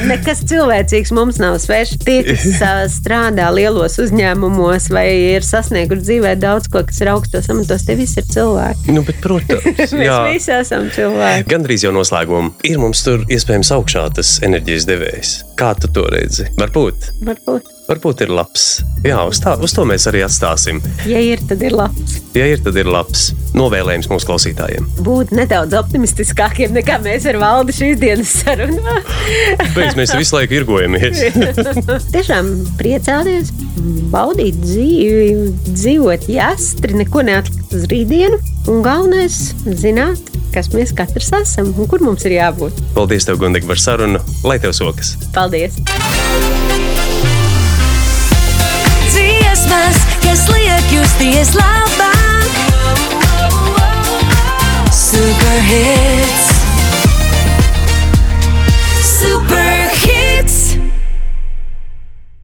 nekas cilvēcīgs mums nav svešs. Tie, kas ā, strādā lielos uzņēmumos vai ir sasnieguši dzīvē daudz ko, kas ir augstos amatos, tie visi ir cilvēki. Nu, bet, protams, Mēs visi esam cilvēki. Gandrīz jau noslēgumā. Ir mums tur iespējams augšā tas enerģijas devējs. Kā tu to redzi? Varbūt. Varbūt, Varbūt ir labs. Jā, uz, tā, uz to mēs arī atstāsim. ja ir, tad ir labs. Ja ir, tad ir labs novēlējums mūsu klausītājiem. Būt nedaudz optimistiskākiem nekā mēs ar valdi šīs dienas sarunā. Beigās mēs visu laiku irgojamies. Tiešām priecāties, baudīt dzīvi, dzīvot jāstri, neko neatlikt uz rītdienu. Un galvenais - zināt, kas mēs katrs esam un kur mums ir jābūt. Paldies, tev, Gundig, par sarunu. Lai tev sokas! Paldies! Christmas, если я чувствую Super